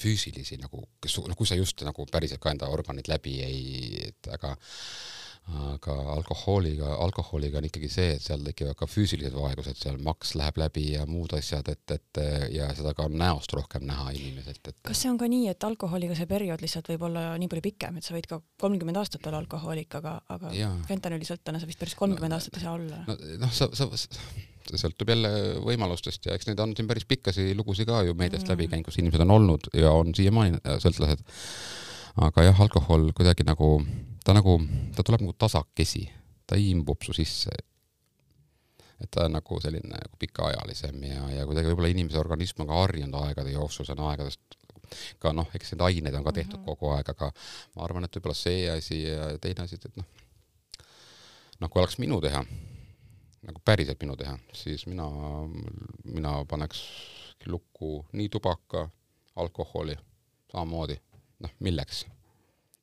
füüsilisi nagu, kes, noh, kui sa just nagu päriselt ka enda organid läbi ei, et aga aga alkohooliga, alkoholiga on ikkagi see, et seal tekivad ka füüsilised vaegused, seal maks läheb läbi ja muud asjad, et, et ja seda ka näost rohkem näha inimeselt, et kas see on ka nii, et alkoholiga see periood lihtsalt võib olla nii palju pikem, et sa võid ka kolmkümmend aastat olla alkohoolik, aga, aga fentanüülisõltlane sa vist päris kolmkümmend no, aastat ei saa olla? noh, sa, sa, see sõltub jälle võimalustest ja eks neid on siin päris pikkasi lugusid ka ju meediast mm. läbi käinud, kus inimesed on olnud ja on siiamaani sõltlased. aga jah, alkohol kuidagi nagu ta nagu, ta tuleb nagu tasakesi, ta imbub su sisse. et ta on nagu selline nagu pikaajalisem ja, ja kuidagi võib-olla inimese organism on ka harjunud aegade jooksul, see on aegadest ka noh, eks neid aineid on ka tehtud mm -hmm. kogu aeg, aga ma arvan, et võib-olla see asi ja teine asi, et noh, noh, kui oleks minu teha, nagu päriselt minu teha, siis mina, mina paneks lukku nii tubaka, alkoholi, samamoodi, noh, milleks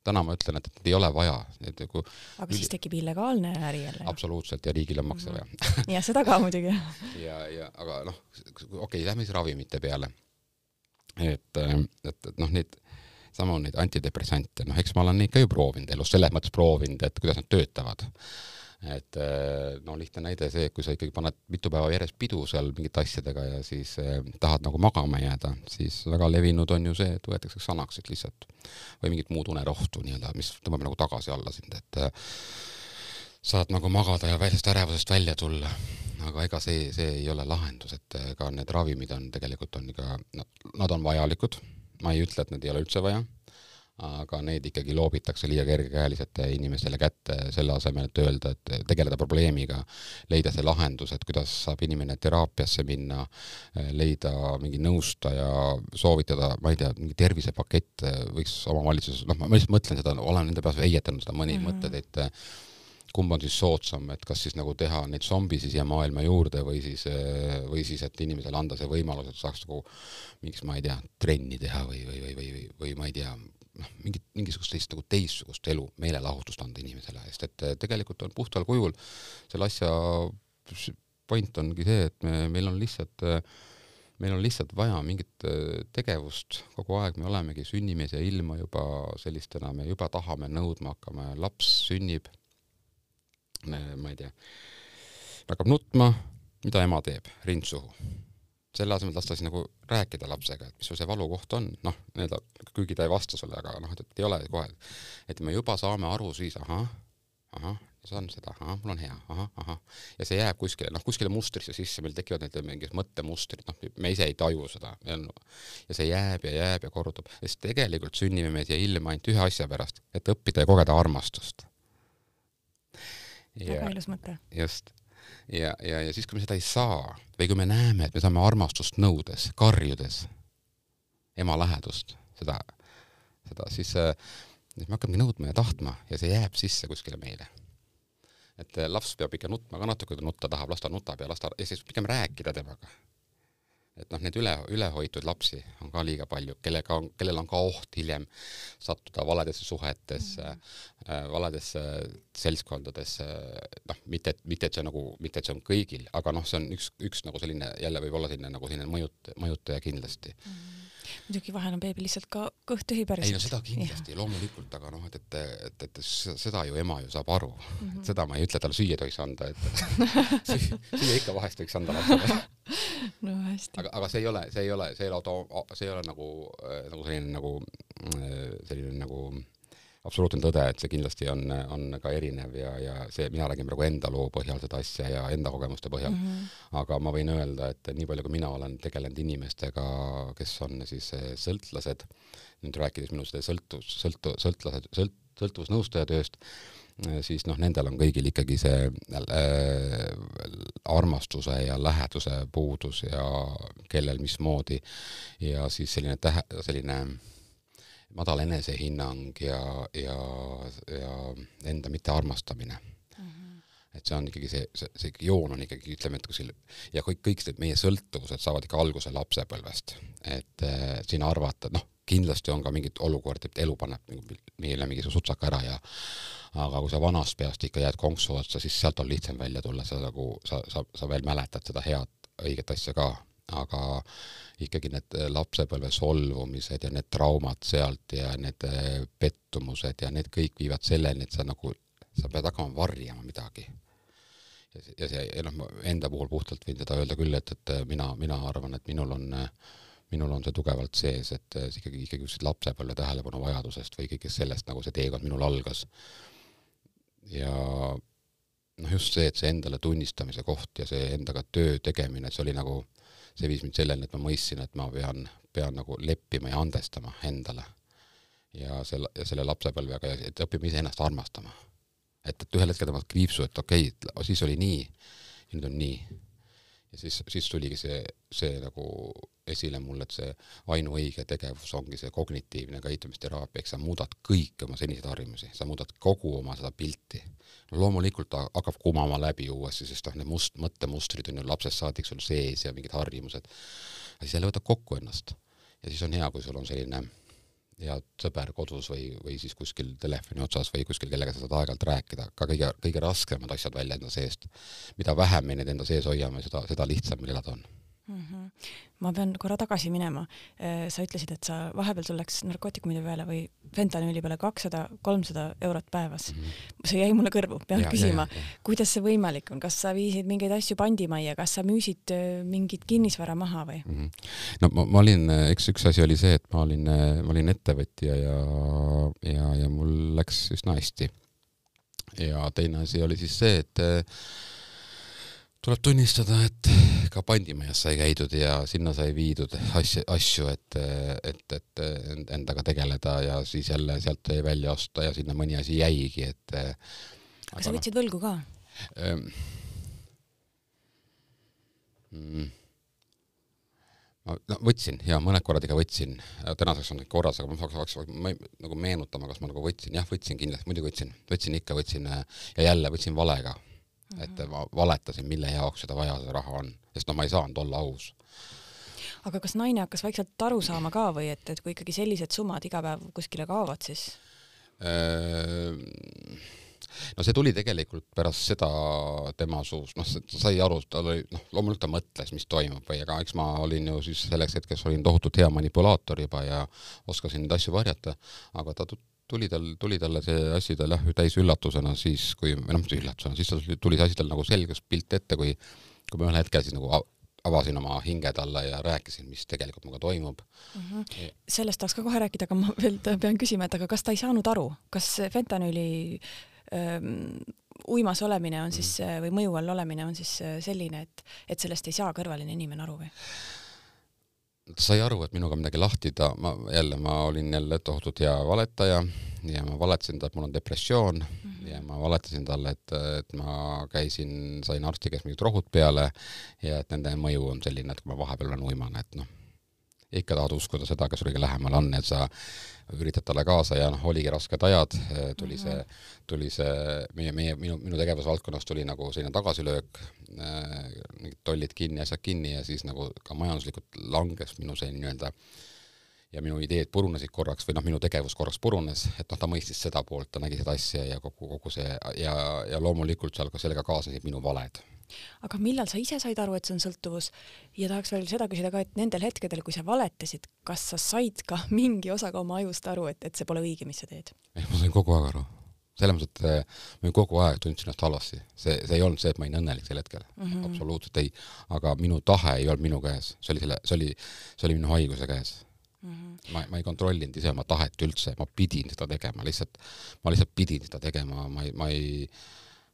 täna ma ütlen, et, ei ole vaja, et kui aga üli... siis tekib illegaalne äri jälle. absoluutselt ja riigil on makse vaja mm -hmm. jah, seda ka muidugi. ja, ja aga noh, okei okay,, lähme siis ravimite peale. et, et, et noh, neid samu neid antidepressante, noh, eks ma olen neid ka ju proovinud elus, selles mõttes proovinud, et kuidas nad töötavad et äh, no lihtne näide see, kui sa ikkagi paned mitu päeva järjest pidu seal mingite asjadega ja siis eh, tahad nagu magama jääda, siis väga levinud on ju see, et võetakse Xanaxit lihtsalt või mingit muud unerohtu nii-öelda, mis tõmbab nagu tagasi alla sind, et äh, saad nagu magada ja sellest ärevusest välja tulla. aga ega see, see ei ole lahendus, et ka need ravimid on tegelikult on ikka, nad on vajalikud, ma ei ütle, et neid ei ole üldse vaja aga neid ikkagi loobitakse liiga kergekäeliselt inimestele kätte, selle asemel, et öelda, et tegeleda probleemiga, leida see lahendus, et kuidas saab inimene teraapiasse minna, leida mingi nõustaja, soovitada, ma ei tea, mingi tervisepakett võiks omavalitsuses, noh, ma lihtsalt mõtlen seda, olen nende peas heietanud seda mõni mm -hmm. mõtted, et kumb on siis soodsam, et kas siis nagu teha neid zombisi siia maailma juurde või siis, või siis, et inimesele anda see võimalus, et saaks nagu mingiks, ma ei tea, trenni teha või, või, või, või, või ma ei tea, noh, mingit, mingisugust sellist nagu teistsugust elu, meelelahutust anda inimesele, sest et eh, tegelikult on puhtal kujul selle asja point ongi see, et me, meil on lihtsalt, eh, meil on lihtsalt vaja mingit eh, tegevust. Kogu aeg, me olemegi sünnimees ja ilma juba sellistena, me juba tahame nõudma hakkama, laps sünnib, ma ei tea, hakkab nutma, mida ema teeb, rind suhu selle asemel lasta siis nagu rääkida lapsega, et mis sul see valukoht on, noh, nii-öelda, kuigi ta ei vasta sulle, aga noh, et, et ei ole kohe, et me juba saame aru siis, ahah, ahah, saan seda, ahah, mul on hea, ahah, ahah, ja see jääb kuskile, noh, kuskile mustrisse sisse, meil tekivad need mingid mõttemustrid, noh, me ise ei taju seda, ja see jääb ja jääb ja kordub, sest tegelikult sünnime me siia ilma ainult ühe asja pärast, et õppida ja kogeda armastust. väga ilus mõte. just ja, ja, ja siis, kui me seda ei saa või kui me näeme, et me saame armastust nõudes, karjudes, ema lähedust, seda, seda, siis, äh, siis me hakkamegi nõudma ja tahtma ja see jääb sisse kuskile meile. et äh, laps peab ikka nutma ka natuke, kui ta nutta tahab, las ta nutab ja las ta, ja siis pigem rääkida temaga et noh, neid üle, ülehoitud lapsi on ka liiga palju, kellega on, kellel on ka oht hiljem sattuda valedesse suhetesse mm, -hmm. valedesse seltskondadesse, noh, mitte, mitte et see nagu, mitte et see on kõigil, aga noh, see on üks, üks nagu selline jälle võib olla selline nagu selline mõjut-, mõjutaja kindlasti mm. -hmm muidugi vahel on beebil lihtsalt ka kõht tühi päriselt. ei no seda kindlasti, loomulikult, aga noh, et, et, et, et seda ju ema ju saab aru mm. -hmm. seda ma ei ütle, talle süüa tohiks anda, et süüa ikka vahest võiks anda lapsele no hästi. aga, aga see ei ole, see ei ole, see ei ole, see ei ole nagu, nagu selline nagu, selline nagu absoluutne tõde, et see kindlasti on, on ka erinev ja, ja see, mina räägin praegu enda loo põhjal seda asja ja enda kogemuste põhjal mm. -hmm. aga ma võin öelda, et nii palju, kui mina olen tegelenud inimestega, kes on siis eh, sõltlased, nüüd rääkides minu seda sõltuvus, sõltu-, sõltlased, sõlt-, sõltuvusnõustaja tööst, eh, siis noh, nendel on kõigil ikkagi see äh, armastuse ja läheduse puudus ja kellel mismoodi ja siis selline tähe, selline madal enesehinnang ja, ja, ja enda mittearmastamine. -hmm. et see on ikkagi see, see, see joon on ikkagi, ütleme, et kuskil ja kõik, kõik need meie sõltuvused saavad ikka alguse lapsepõlvest. et äh, siin arvata, noh, kindlasti on ka mingeid olukordi, et elu paneb meile mingisuguse sutsaka ära ja aga kui sa vanast peast ikka jääd konksu otsa, siis sealt on lihtsam välja tulla, sa nagu, sa, sa, sa veel mäletad seda head, õiget asja ka, aga ikkagi need äh, lapsepõlve solvumised ja need traumad sealt ja need äh, pettumused ja need kõik viivad selleni, et sa nagu, sa pead hakkama varjama midagi. ja see, ja see, ja noh, ma enda puhul puhtalt võin seda öelda küll, et, et äh, mina, mina arvan, et minul on minul on see tugevalt sees, et see ikkagi, ikkagi just lapsepõlve tähelepanu vajadusest või kõigest sellest, nagu see teekond minul algas. ja noh, just see, et see endale tunnistamise koht ja see endaga töö tegemine, et see oli nagu see viis mind selleni, et ma mõistsin, et ma pean, pean nagu leppima ja andestama endale. ja selle, ja selle lapsepõlvega et õpime iseennast armastama. et, et ühel hetkel tõmbad kriipsu, et okei okay,, siis oli nii, nüüd on nii. ja siis, siis tuligi see, see nagu esile mul, et see ainuõige tegevus ongi see kognitiivne käitumisteraapia, eks sa muudad kõiki oma seniseid harjumusi, sa muudad kogu oma seda pilti. loomulikult ta hakkab kumama läbi uuesti, sest noh, need must-, mõttemustrid on ju lapsest saadik sul sees ja mingid harjumused. siis jälle võtad kokku ennast ja siis on hea, kui sul on selline head sõber kodus või, või siis kuskil telefoni otsas või kuskil, kellega sa saad aeg-ajalt rääkida, ka kõige, kõige raskemad asjad välja enda seest. mida vähem me neid enda sees hoiame, seda, seda lihtsam meil elada on mm. -hmm. ma pean korra tagasi minema. Äh, sa ütlesid, et sa vahepeal sul läks narkootikumide peale või fentanüüli peale kakssada, kolmsada eurot päevas mm. -hmm. see jäi mulle kõrvu, pean ja, küsima, kuidas see võimalik on, kas sa viisid mingeid asju pandimajja, kas sa müüsid äh, mingit kinnisvara maha või mm? -hmm. no ma, ma olin, eks üks asi oli see, et ma olin, ma olin ettevõtja ja, ja, ja mul läks üsna hästi. ja teine asi oli siis see, et tuleb tunnistada, et ka pandimajas sai käidud ja sinna sai viidud asju, asju, et, et, et endaga tegeleda ja siis jälle sealt välja osta ja sinna mõni asi jäigi, et. kas sa võtsid no, võlgu ka? Ähm,? Mm, ma no, võtsin ja mõned korrad ikka võtsin, tänaseks on kõik korras, aga ma saaks, saaks ma ei, nagu meenutama, kas ma nagu võtsin, jah, võtsin kindlasti, muidugi võtsin, võtsin ikka, võtsin ja jälle võtsin valega mm, -hmm. et ma valetasin, mille jaoks seda vaja, seda raha on, sest no ma ei saanud olla aus. aga kas naine hakkas vaikselt aru saama ka või et, et kui ikkagi sellised summad iga päev kuskile kaovad, siis? Ehm, no see tuli tegelikult pärast seda tema suust, noh, ta sai aru, tal oli, noh, loomulikult ta mõtles, mis toimub või ega eks ma olin ju siis selleks hetkeks olin tohutult hea manipulaator juba ja oskasin neid asju varjata, aga ta tuli tal, tuli talle see asi tal jah, täis üllatusena siis, kui, või noh, mitte üllatusena, siis tal tuli see asi tal nagu selges pilt ette, kui, kui ma ühel hetkel siis nagu avasin oma hinge talle ja rääkisin, mis tegelikult minuga toimub mm. -hmm. sellest tahaks ka kohe rääkida, aga ma veel pean küsima, et aga kas ta ei saanud aru, kas fentanüüli ähm, uimas olemine on siis mm -hmm. või mõju all olemine on siis selline, et, et sellest ei saa kõrvaline inimene aru või? Ta sai aru, et minuga midagi lahti, ta, ma jälle, ma olin jälle tohutult hea valetaja ja ma valetasin talle, et mul on depressioon mm -hmm. ja ma valetasin talle, et, et ma käisin, sain arsti käest mingid rohud peale ja et nende mõju on selline, et kui ma vahepeal olen uimane, et noh, ikka tahad uskuda seda, kes kõige lähemal on, et sa üritad talle kaasa ja noh, oligi rasked ajad, tuli mm -hmm. see, tuli see meie, meie, minu, minu tegevusvaldkonnas tuli nagu selline tagasilöök, mingid tollid kinni, asjad kinni ja siis nagu ka majanduslikult langes minu see nii-öelda ja minu ideed purunesid korraks või noh, minu tegevus korraks purunes, et noh, ta mõistis seda poolt, ta nägi seda asja ja kogu, kogu see ja, ja loomulikult seal ka sellega kaasnesid minu valed. Aga millal sa ise said aru, et see on sõltuvus? Ja tahaks veel seda küsida ka, et nendel hetkedel, kui sa valetasid, kas sa said ka mingi osaga oma ajust aru, et, et see pole õige, mis sa teed? ei, ma sain kogu aeg aru. selles mõttes, et eh, ma kogu aeg tundsin ennast halvasti, see, see ei olnud see, et ma olin õnnelik sel hetkel. Mm, -hmm. absoluutselt ei, aga minu tahe ei olnud minu käes, see oli selle, see oli, see oli minu haiguse käes Mm -hmm. ma, ma ei kontrollinud ise oma tahet üldse, ma pidin seda tegema, lihtsalt, ma lihtsalt pidin seda tegema, ma ei, ma ei,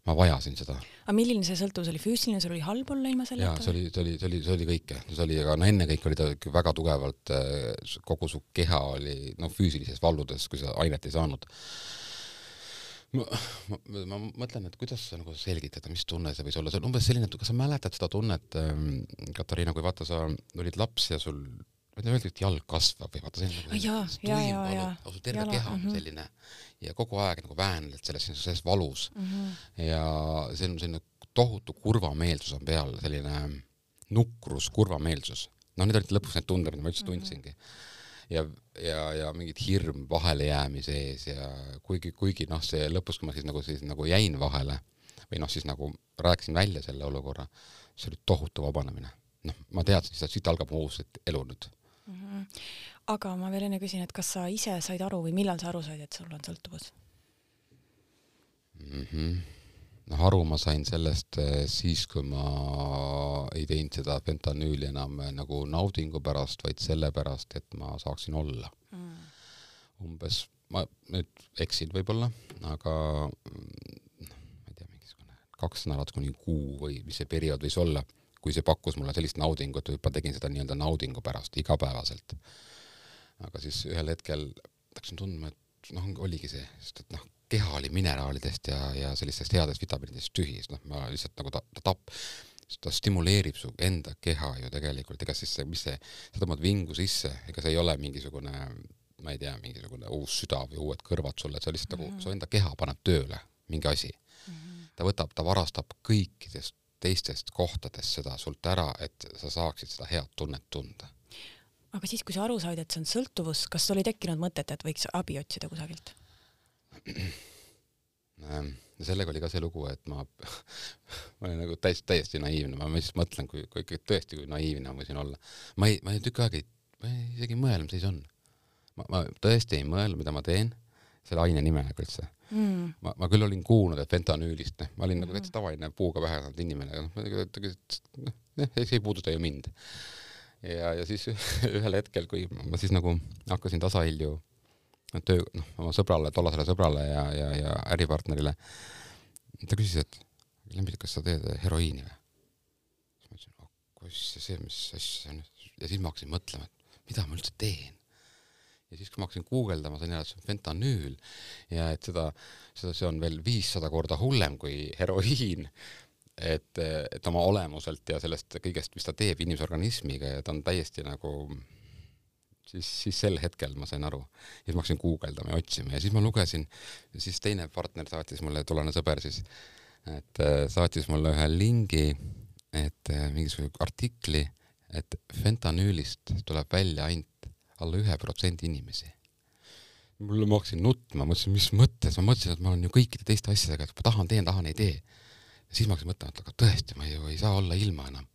ma vajasin seda. aga milline see sõltuvus oli, füüsiline, sul oli halb olla ilma selleta? jaa, see oli, see oli, see oli, see oli kõike, see oli, aga no ennekõike oli ta väga tugevalt, äh, kogu su keha oli noh, füüsilises valludes, kui sa ainet ei saanud. ma, ma, ma mõtlen, et kuidas sa nagu selgitada, mis tunne see võis olla, see on umbes selline, et kas sa mäletad seda tunnet ähm,, Katariina, kui vaata, sa olid laps ja sul ma ei tea, öeldi, et jalg kasvab või vaata selline nagu ja, ja, ja, ja, ja. terve Jala, keha on mhm. -huh. selline ja kogu aeg nagu väänled selles, selles valus mm. -hmm. ja see on selline tohutu kurvameelsus on peal, selline nukrus, kurvameelsus. noh, need olid lõpuks need tunded, mida ma üldse mhm. tundsingi. ja, ja, ja mingid hirm vahelejäämise ees ja kuigi, kuigi noh, see lõpus, kui ma siis nagu siis nagu jäin vahele või noh, siis nagu rääkisin välja selle olukorra, see oli tohutu vabanemine. noh, ma teadsin, et siit algab mu uus elu nüüd mm. -hmm aga ma veel enne küsin, et kas sa ise said aru või millal sa aru said, et sul on sõltuvus mm? -hmm. noh, aru ma sain sellest eh, siis, kui ma ei teinud seda fentanüüli enam eh, nagu naudingu pärast, vaid sellepärast, et ma saaksin olla mm.. umbes, ma nüüd eksin võib-olla, aga mm, ma ei tea, mingisugune kaks nädalat kuni kuu või mis see periood võis olla, kui see pakkus mulle sellist naudingut, ma tegin seda nii-öelda naudingu pärast igapäevaselt aga siis ühel hetkel hakkasin tundma, et noh, oligi see, sest et noh, keha oli mineraalidest ja, ja sellistest headest vitamiinidest tühi, siis noh, ma lihtsalt nagu ta, ta tap-, ta stimuleerib su enda keha ju tegelikult, ega siis see, mis see, sa tõmbad vingu sisse, ega see ei ole mingisugune ma ei tea, mingisugune uus süda või uued kõrvad sulle, et sa lihtsalt nagu mm -hmm. su enda keha paneb tööle mingi asi mm. -hmm. ta võtab, ta varastab kõikidest teistest kohtadest seda sult ära, et sa saaksid seda head tunnet tunda. aga siis, kui sa aru said, et see on sõltuvus, kas oli tekkinud mõtet, et võiks abi otsida kusagilt? Ehm, sellega oli ka see lugu, et ma, ma olin nagu täiesti, täiesti naiivne, ma lihtsalt mõtlen, kui, kui ikka tõesti, kui naiivne ma võisin olla. ma ei, ma ei tükk aega ei, ma ei isegi ei mõelnud, mis see on. ma, ma tõesti ei mõelnud, mida ma teen, selle aine nime nagu üldse mm.. ma, ma küll olin kuulnud, et fentanüülist, noh, ma olin mm. nagu täitsa tavaline puuga pähe saanud inimene, noh, noh, see ei puuduta ju mind. ja, ja siis ühel hetkel, kui ma siis nagu hakkasin tasahilju töö, noh, oma sõbrale, tollasele sõbrale ja, ja, ja äripartnerile. ta küsis, et Lembi, kas sa teed heroiini või? siis ma ütlesin, oh kuss see, mis asja see on. ja siis ma hakkasin mõtlema, et mida ma üldse teen. Ja siis, kui ma hakkasin guugeldama, sain jälle, et see on fentanüül. Ja et seda, seda, see on veel viissada korda hullem kui heroiin. Et, et oma olemuselt ja sellest kõigest, mis ta teeb inimese organismiga ja ta on täiesti nagu siis, siis sel hetkel ma sain aru. siis ma hakkasin guugeldama ja otsima. Ja siis ma lugesin, siis teine partner saatis mulle, tollane sõber siis, et saatis mulle ühe lingi, et mingisuguse artikli, et fentanüülist tuleb välja ainult alla ühe protsendi inimesi. mulle, ma hakkasin nutma, mõtlesin, mis mõttes, ma mõtlesin, et ma olen ju kõikide teiste asjadega, et ma tahan, teen, tahan, ei tee. ja siis ma hakkasin mõtlema, et aga tõesti, ma ju ei saa olla ilma enam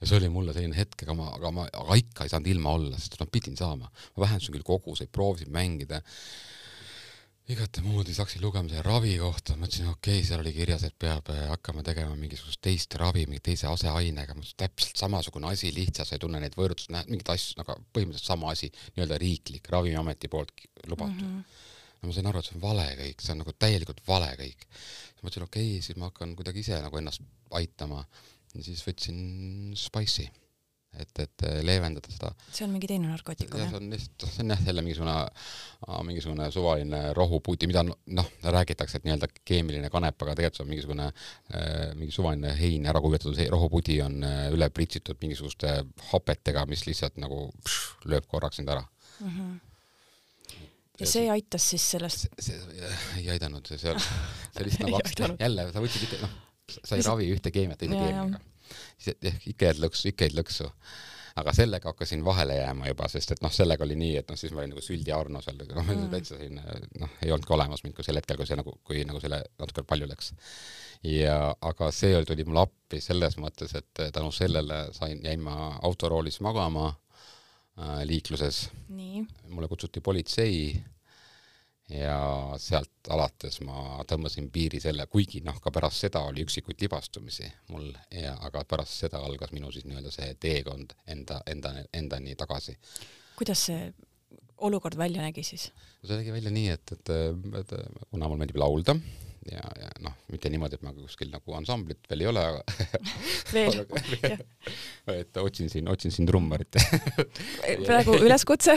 ja see oli mulle selline hetk, aga ma, aga ma, aga ikka ei saanud ilma olla, sest ma pidin saama. ma vähendasin küll koguseid, proovisin mängida igatemoodi saksi lugemise ravi kohta, mõtlesin, okei okay,, seal oli kirjas, et peab äh, hakkama tegema mingisugust teist ravi mingi teise aseainega, täpselt samasugune asi, lihtsalt sa ei tunne neid võrdlusi, näed mingeid asju, aga põhimõtteliselt sama asi, nii-öelda riiklik Ravimiameti poolt lubatud. Mm. -hmm no ma sain aru, et see on vale kõik, see on nagu täielikult vale kõik. siis mõtlesin, okei okay,, siis ma hakkan kuidagi ise nagu ennast aitama. Siis võtsin Spice'i, et, et leevendada seda. see on mingi teine narkootikum, jah? see on lihtsalt, see on jah, jälle mingisugune, mingisugune suvaline rohupuuti, mida noh, räägitakse, et nii-öelda keemiline kanep, aga tegelikult see on mingisugune äh, mingi suvaline hein, ära kuivatatud rohupudi on äh, üle pritsitud mingisuguste hapetega, mis lihtsalt nagu pš, lööb korraks sind ära mm. -hmm ja see aitas siis sellest? see, see ei aidanud, see, see, see lihtsalt nagu jälle, sa võtsid ikka, noh, sa ei ravi ühte keemiat teise keemiaga. Jah, ikka jääd lõksu, ikka jäid lõksu. aga sellega hakkasin vahele jääma juba, sest et noh, sellega oli nii, et noh, siis ma olin nagu süldi Arno seal, noh mm., täitsa selline noh, ei olnudki olemas mind kui sel hetkel, kui see nagu, kui nagu selle natuke palju läks. ja, aga see tuli mulle appi selles mõttes, et tänu sellele sain, jäin ma autoroolis magama äh, liikluses. mulle kutsuti politsei ja sealt alates ma tõmbasin piiri selle, kuigi noh, ka pärast seda oli üksikuid libastumisi mul ja, aga pärast seda algas minu siis nii-öelda see teekond enda, enda, endani tagasi. kuidas see olukord välja nägi siis? see nägi välja nii, et, et, et kuna mul meeldib laulda ja, ja noh, mitte niimoodi, et ma kuskil nagu ansamblit veel ei ole, aga veel. Et otsin siin, otsin siin trummarit. Praegu üleskutse.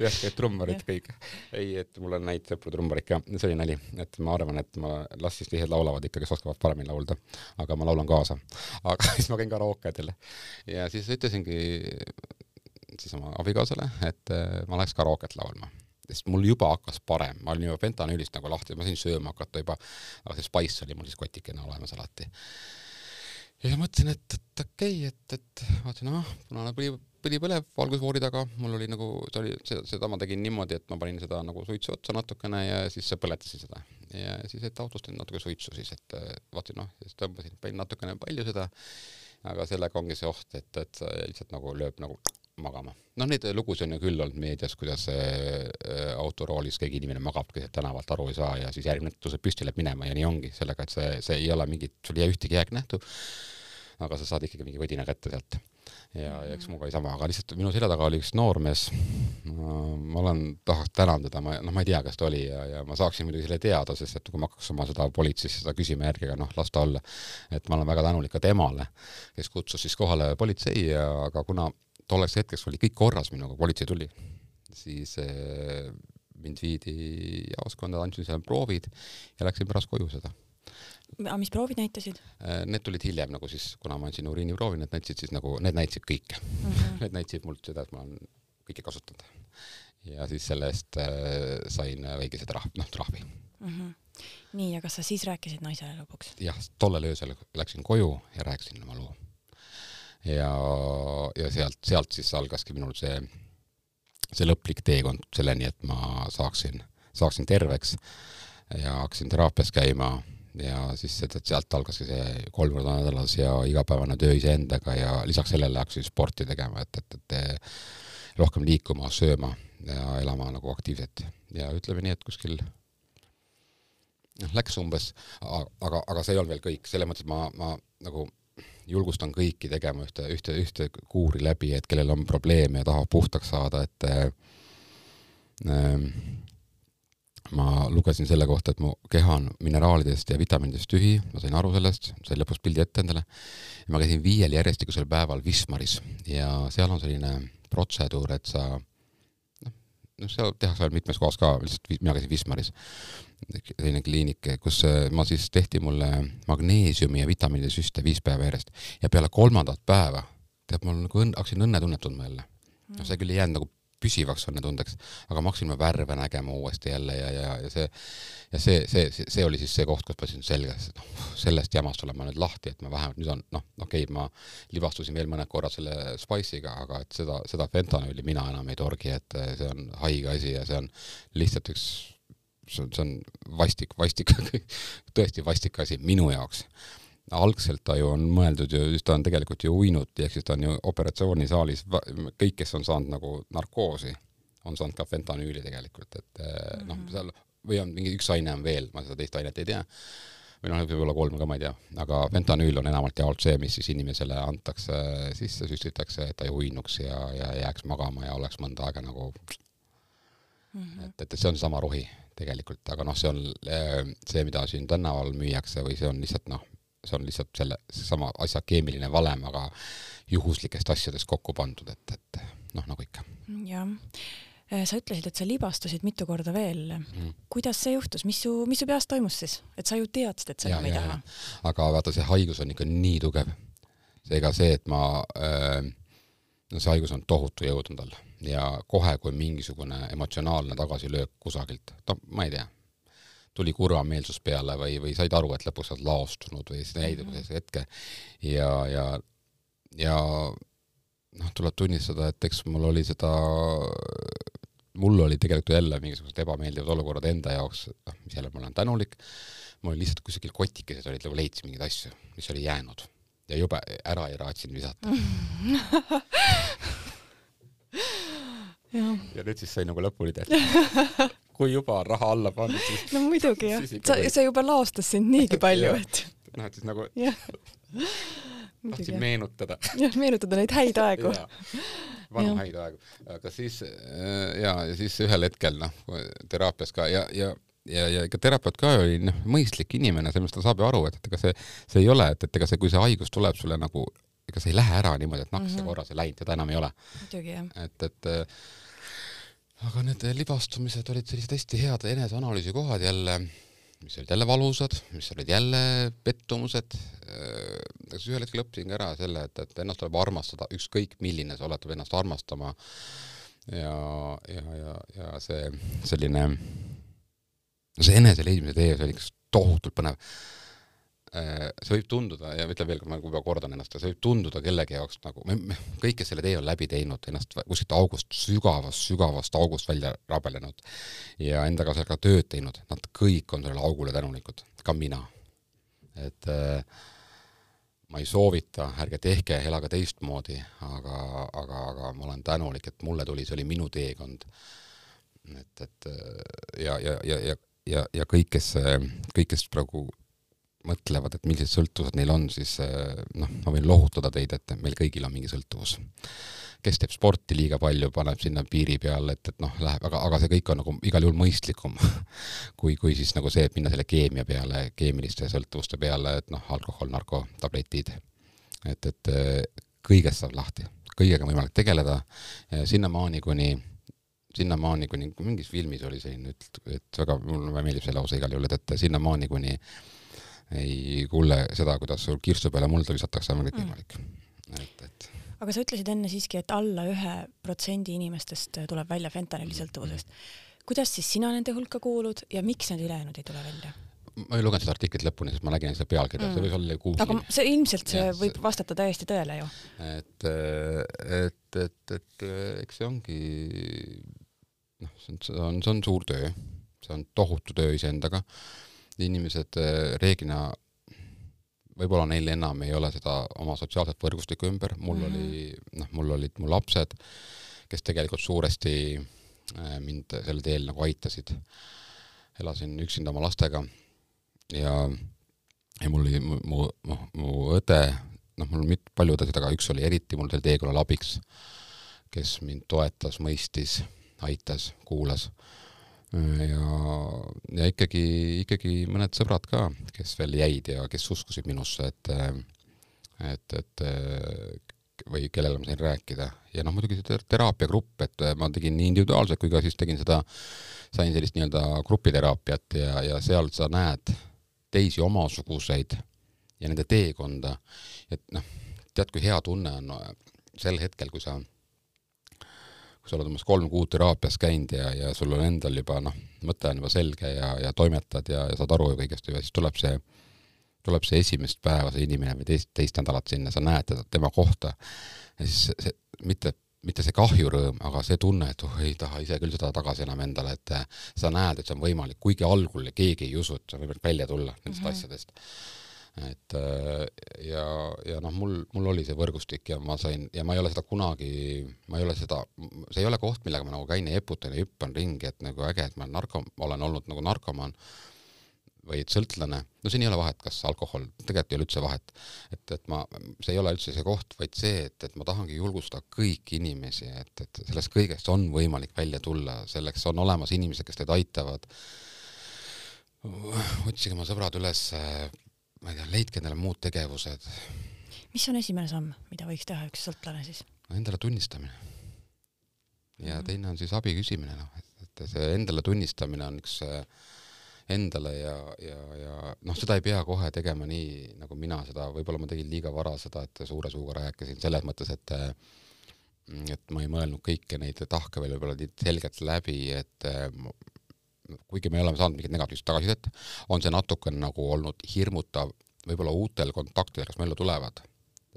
Jah, et trummarid kõik. ei, et mul on häid sõpru trummarid ka, see oli nali, et ma arvan, et ma, las siis teised laulavad ikka, kes oskavad paremini laulda, aga ma laulan kaasa. aga siis ma käin karaokedel ja siis ütlesingi siis oma abikaasale, et äh, ma läheks karaoket laulma sest mul juba hakkas parem, ma olin juba fentanüülist nagu lahti, ma sain sööma hakata juba, aga see Spice oli mul siis kotikene olemas alati. ja siis mõtlesin, et, et okei okay,, et, et vaatasin, ah, punane põli, põli põleb valgusfoori taga, mul oli nagu, see oli, seda, seda ma tegin niimoodi, et ma panin seda nagu suitsu otsa natukene ja siis põletasin seda. ja siis, et autostasin natuke suitsu siis, et vaatasin, noh, siis tõmbasin, panin natukene palju seda, aga sellega ongi see oht, et, et lihtsalt nagu lööb nagu magama. noh, neid lugusid on ju küll olnud meedias, kuidas äh, autoroolis keegi inimene magab keset tänavalt, aru ei saa ja siis järgmine tõuseb püsti, läheb minema ja nii ongi, sellega, et see, see ei ole mingit, sul ei jää ühtegi jääknähtu, aga sa saad ikkagi mingi võdina kätte sealt. ja, ja eks minuga oli sama, aga lihtsalt minu selja taga oli üks noormees, ma olen, tahaks tänada teda, ma, noh, ma ei tea, kes ta oli ja, ja ma saaksin muidugi selle teada, sest et kui ma hakkaks oma seda politseis seda küsima järgi, aga noh, las ta olla. et ma olen väga tänulik ka temale, kes kutsus siis kohale politsei ja, aga kuna tolleks hetkeks oli kõik korras minuga, politsei tuli, siis eh, mind viidi jaoskonda, andsin seal proovid ja läksin pärast koju seda. aga mis proovid näitasid? Äh, need tulid hiljem nagu siis, kuna ma andsin uriiniproovi, need näitasid siis nagu, need näitasid kõike mm. -hmm. Need näitasid mult seda, et ma olen kõike kasutanud. ja siis selle eest äh, sain väikese trahv, noh trahvi mm. -hmm. nii, ja kas sa siis rääkisid naisele lõpuks? jah, tollel öösel läksin koju ja rääkisin oma loo. Ja, ja sealt, sealt siis algaski minul see see lõplik teekond selleni, et ma saaksin, saaksin terveks ja hakkasin teraapias käima. Ja siis sealt algaski see kolm korda nädalas ja igapäevane töö iseendaga ja lisaks sellele hakkasin sporti tegema, et, et, et rohkem liikuma, sööma ja elama nagu aktiivselt. Ja ütleme nii, et kuskil noh, läks umbes, aga, aga see ei olnud veel kõik, selles mõttes, ma, ma nagu julgustan kõiki tegema ühte, ühte, ühte kuuri läbi, et kellel on probleeme ja tahab puhtaks saada, et äh, ma lugesin selle kohta, et mu keha on mineraalidest ja vitamiinidest tühi, ma sain aru sellest, sain lõpus pildi ette endale. ma käisin viiel järjestikusel päeval Wismaris ja seal on selline protseduur, et sa noh, seal tehakse veel mitmes kohas ka, lihtsalt mina käisin Wismaris, selline kliinik, kus äh, ma siis tehti mulle magneesiumi ja vitamiinide süste viis päeva järjest ja peale kolmandat päeva tead, mul nagu õnn, hakkasin õnnetunnet tundma jälle. noh, see küll ei jäänud nagu püsivaks õnnetundeks, aga ma hakkasin värve nägema uuesti jälle ja, ja, ja see, ja see, see, see, see oli siis see koht, kus ma ütlesin selge, et noh, sellest jamast olen ma nüüd lahti, et ma vähemalt nüüd on, noh, okei okay,, ma libastusin veel mõned korrad selle Spice'iga, aga et seda, seda fentanüüli mina enam ei torgi, et see on haige asi ja see on lihtsalt üks, see on, see on vastik, vastik tõesti vastik asi minu jaoks algselt ta ju on mõeldud ju, ta on tegelikult ju uinuti, ehk siis ta on ju operatsioonisaalis, kõik, kes on saanud nagu narkoosi, on saanud ka fentanüüli tegelikult, et mm -hmm. noh, mhm. seal või on mingi üks aine on veel, ma seda teist ainet ei tea, või noh, võib-olla kolm ka, ma ei tea, aga fentanüül on enamalt jaolt see, mis siis inimesele antakse sisse, süstitakse, et ta ei uinuks ja, ja jääks magama ja oleks mõnda aega nagu mm -hmm. et, et see on sama rohi tegelikult, aga noh, see on see, mida siin tänaval müüakse või see on lihtsalt noh, see on lihtsalt selle, seesama asja keemiline valem, aga juhuslikest asjadest kokku pandud, et, et noh, nagu ikka. jah. Äh, sa ütlesid, et sa libastusid mitu korda veel. Mm.. kuidas see juhtus, mis su, mis su peas toimus siis, et sa ju teadsid, et sa enam ei taha? aga vaata, see haigus on ikka nii tugev. seega see, et ma äh,, no see haigus on tohutu jõud on tal. Ja kohe, kui mingisugune emotsionaalne tagasilöök kusagilt, no ma ei tea tuli kurvameelsus peale või, või said aru, et lõpuks oled laostunud või siis jäid mm -hmm. hetke. Ja, ja, ja noh, tuleb tunnistada, et eks mul oli seda, mul oli tegelikult jälle mingisugused ebameeldivad olukorrad enda jaoks, noh, mis jälle ma olen tänulik, mul oli lihtsalt kuskil kotikesed olid nagu leidsin mingeid asju, mis oli jäänud. Ja jube ära ei raatsinud visata ja. nüüd siis sai nagu lõpuni tehtud. Kui juba on raha alla pandud, siis no muidugi jah, sa, see juba laostas sind niigi palju, et noh, et siis nagu tahtsin meenutada. jah, meenutada neid häid aegu. Vanu häid aegu, aga siis äh, ja, ja siis ühel hetkel noh, teraapias ka ja, ja ja, ja ega terapeut ka oli noh, mõistlik inimene, selles mõttes ta saab ju aru, et, et ega see, see ei ole, et, et ega see, kui see haigus tuleb sulle nagu, ega see ei lähe ära niimoodi, et naks mm -hmm. korras ja läinud, seda enam ei ole. et, et aga need libastumised olid sellised hästi head eneseanalüüsi kohad jälle, mis olid jälle valusad, mis olid jälle pettumused. siis ühel hetkel õppisin ka ära selle, et, et ennast tuleb armastada, ükskõik milline sa oled, peab ennast armastama. ja, ja, ja, ja see selline, see enese leidmise tee, see oli ikka tohutult põnev Äh, see võib tunduda ja ütlen veel kord, ma juba kordan ennast, see võib tunduda kellegi jaoks nagu, me, me kõik, kes selle tee on läbi teinud, ennast kuskilt august, sügavast, sügavast august välja rabelenud ja endaga seal ka tööd teinud, nad kõik on sellele augule tänulikud, ka mina. et äh, ma ei soovita, ärge tehke, elage teistmoodi, aga, aga, aga ma olen tänulik, et mulle tuli, see oli minu teekond. et, et ja, ja, ja, ja, ja, ja kõik, kes, kõik, kes praegu mõtlevad, et millised sõltuvused neil on, siis eh, noh, ma võin lohutada teid, et meil kõigil on mingi sõltuvus. kes teeb sporti liiga palju, paneb sinna piiri peale, et, et noh, läheb, aga, aga see kõik on nagu igal juhul mõistlikum kui, kui siis nagu see, et minna selle keemia peale, keemiliste sõltuvuste peale, et noh, alkohol, narkotabletid. et, et kõigest saab lahti, kõigega on võimalik tegeleda sinnamaani, kuni sinnamaani, kuni mingis filmis oli selline, et, et väga, mulle meeldib see lause igal juhul, et, et sinnamaani, kuni ei kuule seda, kuidas sul kirstu peale mulda visatakse, on kõik mm. võimalik mm.. et, et aga sa ütlesid enne siiski, et alla ühe protsendi inimestest tuleb välja fentanüüli sõltuvusest. Mm. kuidas siis sina nende hulka kuulud ja miks need ülejäänud ei tule välja? ma ei lugenud seda artiklit lõpuni, sest ma nägin seda pealkirja mm., see võis olla kuus. aga see ilmselt see ja, võib vastata täiesti tõele ju. et, et, et, et eks see ongi noh, see on, see on, see on suur töö, see on tohutu töö iseendaga. Inimesed eh, reeglina, võib-olla neil enam ei ole seda oma sotsiaalset võrgustikku ümber, mul mm -hmm. oli, noh, mul olid mu lapsed, kes tegelikult suuresti eh, mind sel teel nagu aitasid. elasin üksinda oma lastega ja, ja mul oli mu, mu, noh, mu õde, noh, mul mit-, palju õdesid, aga üks oli eriti mul sel teekonnal abiks, kes mind toetas, mõistis, aitas, kuulas. Ja, ja ikkagi, ikkagi mõned sõbrad ka, kes veel jäid ja kes uskusid minusse, et et, et või kellele ma sain rääkida. Ja noh, muidugi see teraapiagrupp, et ma tegin nii individuaalselt kui ka siis tegin seda, sain sellist nii-öelda grupiteraapiat ja, ja seal sa näed teisi omasuguseid ja nende teekonda, et noh, tead, kui hea tunne on no, sel hetkel, kui sa, kui sa oled umbes kolm kuud teraapias käinud ja, ja sul on endal juba noh, mõte on juba selge ja, ja toimetad ja, ja saad aru kõigest ja siis tuleb see, tuleb see esimest päeva see inimene või teist, teist nädalat sinna, sa näed teda, tema kohta ja siis see, see mitte mitte see kahjurõõm, aga see tunne, et oh, ei taha ise küll seda tagasi enam endale, et äh, sa näed, et see on võimalik, kuigi algul keegi ei usu, et see on võimalik välja tulla nendest mm -hmm. asjadest. Et äh, ja, ja noh, mul, mul oli see võrgustik ja ma sain ja ma ei ole seda kunagi, ma ei ole seda, see ei ole koht, millega ma nagu käin ja eputan ja hüppan ringi, et nagu äge, et ma narko, olen olnud nagu narkomaan või sõltlane, no siin ei ole vahet, kas alkohol, tegelikult ei ole üldse vahet. et, et ma, see ei ole üldse see koht, vaid see, et, et ma tahangi julgustada kõiki inimesi, et, et sellest kõigest on võimalik välja tulla, selleks on olemas inimesed, kes teid aitavad. otsige oma sõbrad üles, ma ei tea, leidke endale muud tegevused. mis on esimene samm, mida võiks teha üks sõltlane siis? Endale tunnistamine. ja mm -hmm. teine on siis abi küsimine, noh, et, et see endale tunnistamine on üks äh, endale ja, ja, ja noh, seda ei pea kohe tegema nii, nagu mina seda, võib-olla ma tegin liiga vara seda, et suure suuga rääkisin, selles mõttes, et et ma ei mõelnud kõiki neid tahke veel võib-olla nii selgelt läbi, et kuigi me oleme saanud mingit negatiivset tagasisidet, on see natukene nagu olnud hirmutav võib-olla uutel kontaktidel, kes meile tulevad.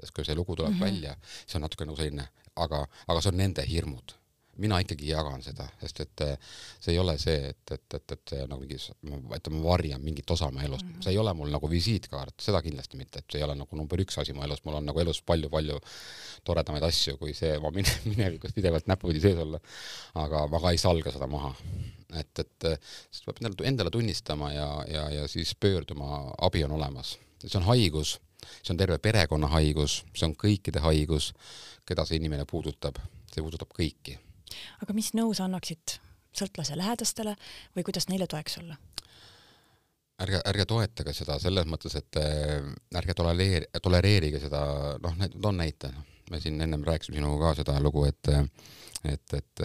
sest kui see lugu tuleb mm -hmm. välja, see on natuke nagu selline, aga, aga see on nende hirmud mina ikkagi jagan seda, sest et eh, see ei ole see, et, et, et, et see nagu mingi, et ma varjan mingit osa oma elust mm, -hmm. see ei ole mul nagu visiitkaart, seda kindlasti mitte, et see ei ole nagu number üks asi mu elus, mul on nagu elus palju-palju toredamaid asju, kui see oma mine-, minevikus pidevalt näpupidi sees olla. aga ma ka ei salga seda maha. et, et siis peab endale, endale tunnistama ja, ja, ja siis pöörduma, abi on olemas. see on haigus, see on terve perekonna haigus, see on kõikide haigus, keda see inimene puudutab, see puudutab kõiki aga mis nõu sa annaksid sõltlase lähedastele või kuidas neile toeks olla? ärge, ärge toetage seda selles mõttes, et äh, ärge tolereeri-, tolereerige seda, noh, toon näite, noh, me siin ennem rääkisime sinuga ka seda lugu, et et, et,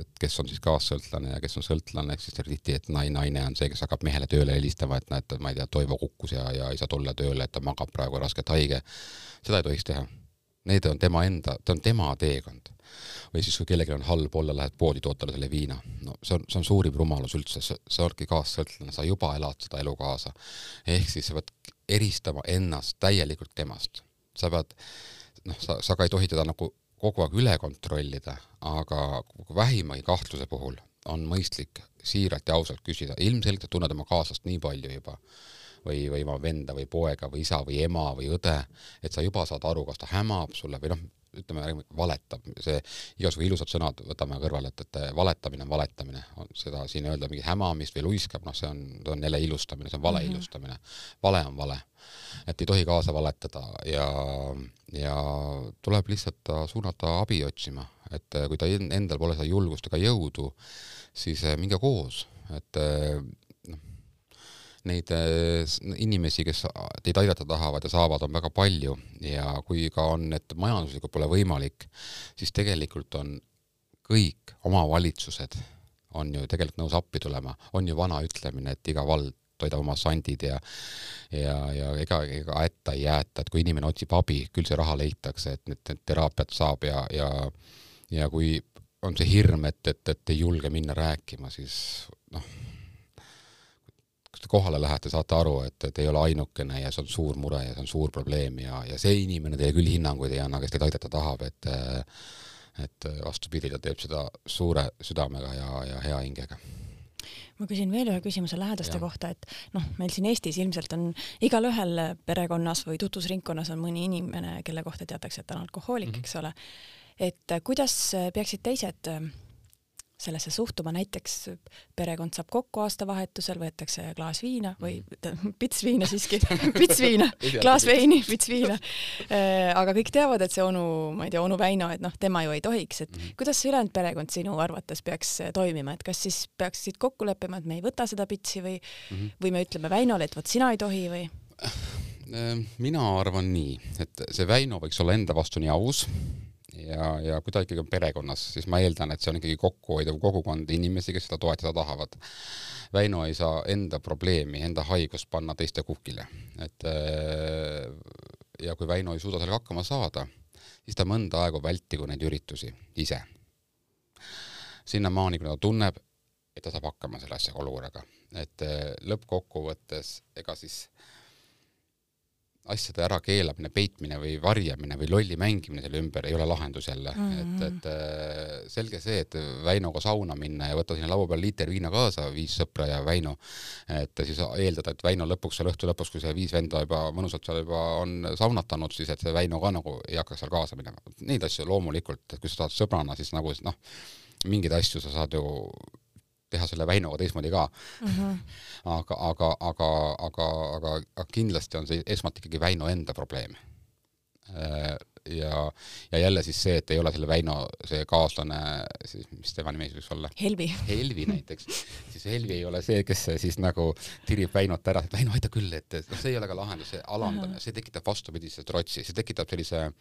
et kes on siis kaassõltlane ja kes on sõltlane, ehk siis tihti, et nai, naine on see, kes hakkab mehele tööle helistama, et näed, ma ei tea, Toivo kukkus ja, ja ei saa tulla tööle, et ta magab praegu raskelt haige. seda ei tohiks teha. Need on tema enda, see on tema teekond või siis kui kellelgi on halb olla, lähed poodi, tood talle selle viina. no see on, see on suurim rumalus üldse, sa oledki kaassõltlane, sa juba elad seda elu kaasa. ehk siis sa pead eristama ennast täielikult temast. sa pead, noh, sa, sa ka ei tohi teda nagu kogu aeg üle kontrollida, aga vähimagi kahtluse puhul on mõistlik siiralt ja ausalt küsida, ilmselgelt tunned oma kaaslast nii palju juba või, või oma venda või poega või isa või ema või õde, et sa juba saad aru, kas ta hämab sulle või noh, ütleme, valetab, see igasugu ilusad sõnad võtame kõrvale, et, et valetamine on valetamine, seda siin öelda mingi hämamist või luiskab, noh, see on, see on jälle ilustamine, see on vale mm -hmm. ilustamine. vale on vale. et ei tohi kaasa valetada ja, ja tuleb lihtsalt suunata abi otsima, et kui ta endal pole seda julgust ega jõudu, siis eh, minge koos, et neid äh, inimesi, kes teid aidata tahavad ja saavad, on väga palju. Ja kui ka on, et majanduslikult pole võimalik, siis tegelikult on kõik omavalitsused on ju tegelikult nõus appi tulema, on ju vana ütlemine, et iga vald toidab oma sandid ja ja, ja ega, ega hätta ei jäeta, et kui inimene otsib abi, küll see raha leitakse, et need, need teraapiat saab ja, ja ja kui on see hirm, et, et, et ei julge minna rääkima, siis noh, te kohale lähete, saate aru, et, et ei ole ainukene ja see on suur mure ja see on suur probleem ja, ja see inimene teile küll hinnanguid ei anna, kes teid aidata tahab, et et vastupidi, ta teeb seda suure südamega ja, ja hea hingega ma küsin veel ühe küsimuse lähedaste ja. kohta, et noh, meil siin Eestis ilmselt on igalühel perekonnas või tutvusringkonnas on mõni inimene, kelle kohta teatakse, et ta on alkohoolik mm, -hmm. eks ole. et kuidas peaksid teised sellesse suhtuma, näiteks perekond saab kokku aastavahetusel, võetakse klaas viina või mhm. pits viina siiski, pits viina, klaas veini, pits viina. Äh, aga kõik teavad, et see onu, ma ei tea, onu Väino, et noh, tema ju ei tohiks, et mhm. kuidas see ülejäänud perekond sinu arvates peaks äh, toimima, et kas siis peaksid kokku leppima, et me ei võta seda pitsi või mm, -hmm. või me ütleme Väinole, et vot sina ei tohi või? Äh, mina arvan nii, et see Väino võiks olla enda vastu nii aus ja, ja kui ta ikkagi on perekonnas, siis ma eeldan, et see on ikkagi kokkuhoidev kogukond inimesi, kes seda toetada tahavad. Väino ei saa enda probleemi, enda haigust panna teiste kukile, et äh, ja kui Väino ei suuda sellega hakkama saada, siis ta mõnda aega vältigu neid üritusi ise. sinnamaani, kui ta tunneb, et ta saab hakkama selle asja olukorraga, et äh, lõppkokkuvõttes ega siis asjade ärakeelamine, peitmine või varjamine või lolli mängimine selle ümber ei ole lahendus jälle mm, -hmm. et, et äh, selge see, et Väinoga sauna minna ja võtta sinna laua peal liiter viina kaasa, viis sõpra ja Väino, et siis eeldada, et Väino lõpuks seal õhtu lõpuks, kui see viis venda juba mõnusalt seal juba on saunatanud, siis et see Väino ka nagu ei hakkaks seal kaasa minema. Neid asju loomulikult, et kui sa tahad sõbrana, siis nagu noh, mingeid asju sa saad ju teha selle Väinoga teistmoodi ka mm. -hmm. aga, aga, aga, aga, aga, aga kindlasti on see esmalt ikkagi Väino enda probleem. Äh, ja, ja jälle siis see, et ei ole selle Väino see kaaslane, siis mis tema nimi võiks olla? Helvi. Helvi näiteks, siis Helvi ei ole see, kes siis nagu tirib Väinot ära, et Väino aita küll, et noh, see ei ole ka lahendus, see alandamine uh, -huh. see tekitab vastupidise trotsi, see tekitab sellise äh,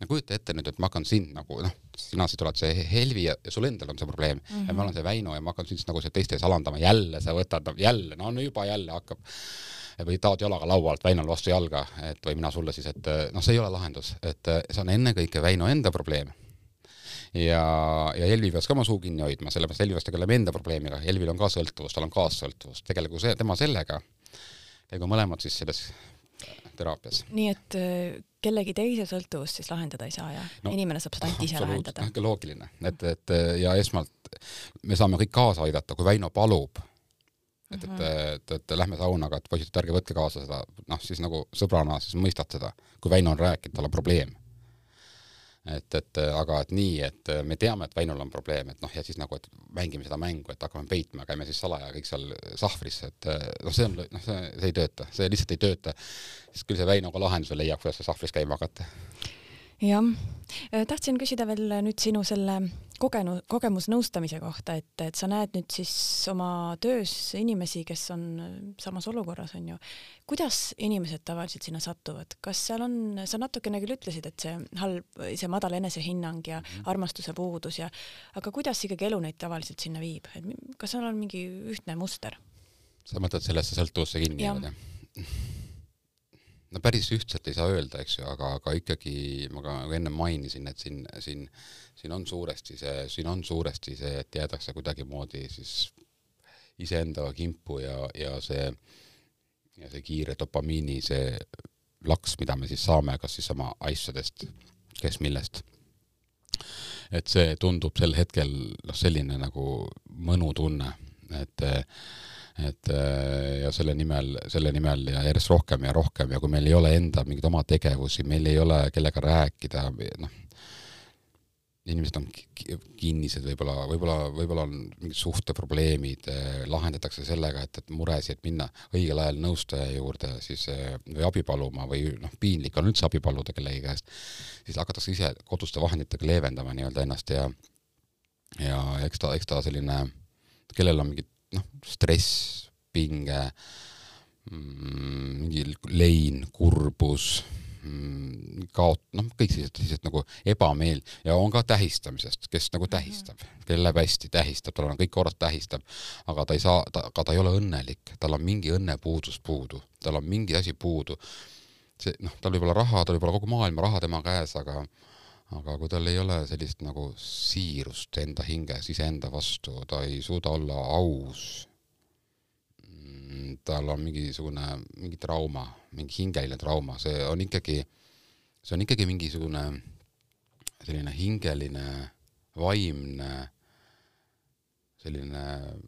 no kujuta ette nüüd, et ma hakkan sind nagu noh, sina siis oled see Helvi ja, ja sul endal on see probleem mm -hmm. ja ma olen see Väino ja ma hakkan sind nagu see teiste ees alandama, jälle sa võtad, jälle, no, juba jälle hakkab või taod jalaga laua alt Väinol vastu jalga, et või mina sulle siis, et noh, see ei ole lahendus, et see on ennekõike Väino enda probleem. ja, ja Helvi peaks ka oma suu kinni hoidma, sellepärast Helvi peaks tegelema enda probleemiga, Helvil on ka sõltuvus, tal on kaassõltuvus, tegelegu see, tema sellega, käigu mõlemad siis selles teraapias. nii et kellegi teise sõltuvust siis lahendada ei saa ja no, inimene saab seda ainult ise lahendada. loogiline, et, et ja esmalt me saame kõik kaasa aidata, kui Väino palub, et, et, mhm. et, et, lähme saunaga, et poisid, ärge võtke kaasa seda, noh siis nagu sõbrana siis mõistad seda, kui Väino on rääkinud, tal on probleem et, et aga et nii, et me teame, et Väinol on probleem, et noh, ja siis nagu, et mängime seda mängu, et hakkame peitma, käime siis salaja kõik seal sahvris, et noh, see on, noh, see, see ei tööta, see lihtsalt ei tööta. siis küll see Väino ka lahenduse leiab, kuidas see sahvris käima hakata jah, äh, tahtsin küsida veel nüüd sinu selle kogenu-, kogemusnõustamise kohta, et, et sa näed nüüd siis oma töös inimesi, kes on äh, samas olukorras, on ju. kuidas inimesed tavaliselt sinna satuvad, kas seal on, sa natukene küll ütlesid, et see halb, see madal enesehinnang ja -hmm. armastuse puudus ja, aga kuidas ikkagi elu neid tavaliselt sinna viib, et kas seal on mingi ühtne muster? sa mõtled sellesse sõltuvusse kinni jääda? No päris ühtselt ei saa öelda, eks ju, aga, aga ikkagi ma ka nagu enne mainisin, et siin, siin, siin on suuresti see, siin on suuresti see, et jäädakse kuidagimoodi siis iseendaga kimpu ja, ja see, ja see kiire dopamiini, see laks, mida me siis saame, kas siis oma asjadest, kes millest. et see tundub sel hetkel noh, selline nagu mõnutunne, et et äh, ja selle nimel, selle nimel ja järjest rohkem ja rohkem ja kui meil ei ole enda mingeid oma tegevusi, meil ei ole kellega rääkida, noh, inimesed on kinnised võib-olla, võib-olla, võib-olla on mingid suhteprobleemid, äh, lahendatakse sellega, et, et muresid minna õigel ajal nõustaja juurde siis äh, või abi paluma või noh, piinlik on üldse abi paluda kellegi käest, siis hakatakse ise koduste vahenditega leevendama nii-öelda ennast ja ja eks ta, eks ta selline, kellel on mingid noh, stress, pinge, mm, mingi lein, kurbus, mm, kaot-, noh, kõik sellised, sellised nagu ebameel- ja on ka tähistamisest, kes nagu tähistab, kellel läheb hästi, tähistab, tal on kõik korras, tähistab, aga ta ei saa, ta, aga ta ei ole õnnelik, tal on mingi õnnepuudus puudu, tal on mingi asi puudu. see noh, tal võib olla raha, tal võib olla kogu maailma raha tema käes, aga aga kui tal ei ole sellist nagu siirust enda hinges iseenda vastu, ta ei suuda olla aus tal on mingisugune, mingi trauma, mingi hingeline trauma, see on ikkagi, see on ikkagi mingisugune selline hingeline, vaimne, selline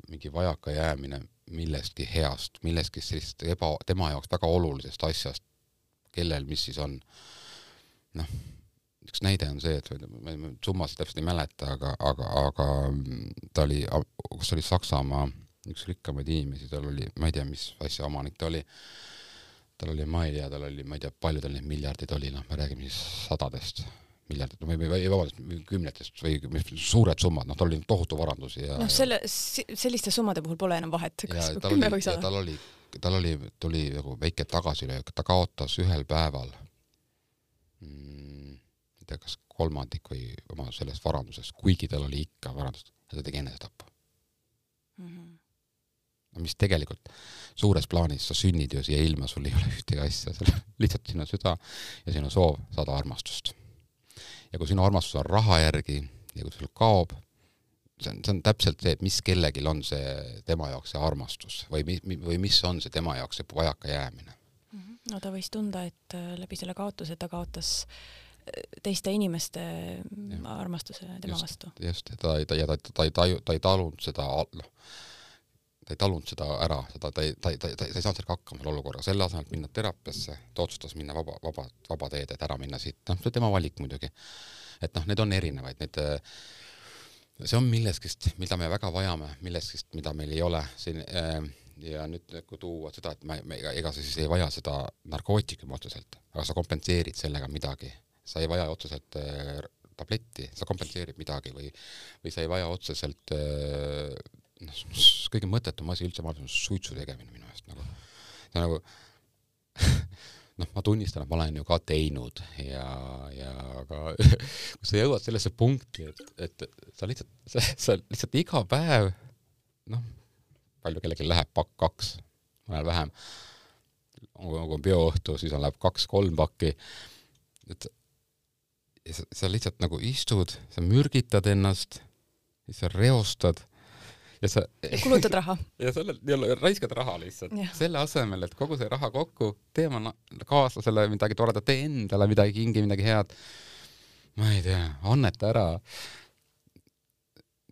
mingi vajakajäämine millestki heast, millestki sellisest eba, tema jaoks väga olulisest asjast, kellel mis siis on. noh, üks näide on see, et ma summasid täpselt ei mäleta, aga, aga, aga ta oli, kas oli Saksamaa üks rikkamaid inimesi, tal oli, ma ei tea, mis asja omanik ta oli, tal oli, ma ei tea, tal oli, ma ei tea, palju tal neid miljardeid oli, noh, me räägime siis sadadest miljardit, või, või, või vabandust, kümnetest või suured summad, noh, tal oli tohutu varandus ja noh, selle, selliste summade puhul pole enam vahet, kas kümme või sada. tal oli, tal oli, tuli nagu väike tagasilöök, ta kaotas ühel päeval mm, ei tea, kas kolmandik või oma sellest varandusest, kuigi tal oli ikka varandust, ja ta tegi enesetapu mm. -hmm mis tegelikult suures plaanis sa sünnid ju siia ilma, sul ei ole ühtegi asja, sul lihtsalt sinu süda ja sinu soov saada armastust. ja kui sinu armastus on raha järgi ja kui sul kaob, see on, see on täpselt see, et mis kellelgi on see tema jaoks see armastus või mi-, või mis on see tema jaoks see vajakajäämine. Mhm. no ta võis tunda, et äh, läbi selle kaotuse ta kaotas äh, teiste inimeste ja. armastuse tema just, vastu. just, ta ei, ta, ja ta, ta ei taju, ta ei talunud seda, noh, ta ei talunud seda ära, seda ta ei, ta ei, ta ei, ta ei saanud sellega hakkama selle olukorraga, selle asemel, et minna teraapiasse, ta otsustas minna vaba, vaba, vaba teed, et ära minna siit, noh, see on tema valik muidugi. et noh, need on erinevaid, need see on millestki, mida me väga vajame, millestki, mida meil ei ole siin äh, ja nüüd kui tuua seda, et me, me, ega sa siis ei vaja seda narkootikumi otseselt, aga sa kompenseerid sellega midagi, sa ei vaja otseselt äh, tabletti, sa kompenseerid midagi või, või sa ei vaja otseselt äh, noh, kõige mõttetum asi üldse maailmas on suitsu tegemine minu meelest nagu, see nagu noh, ma tunnistan, et ma olen ju ka teinud ja, ja aga kui sa jõuad sellesse punkti, et, et sa lihtsalt, sa, sa lihtsalt iga päev, noh, palju kellelgi läheb, pakk kaks, mõnel vähem, kui on bioõhtu, siis on, läheb kaks-kolm pakki, et ja sa, sa lihtsalt nagu istud, sa mürgitad ennast, siis sa reostad ja sa kulutad raha. ja selle, raiskad raha lihtsalt. selle asemel, et kogu see raha kokku, tee oma kaaslasele midagi toredat, tee endale midagi kingi, midagi head. ma ei tea, anneta ära.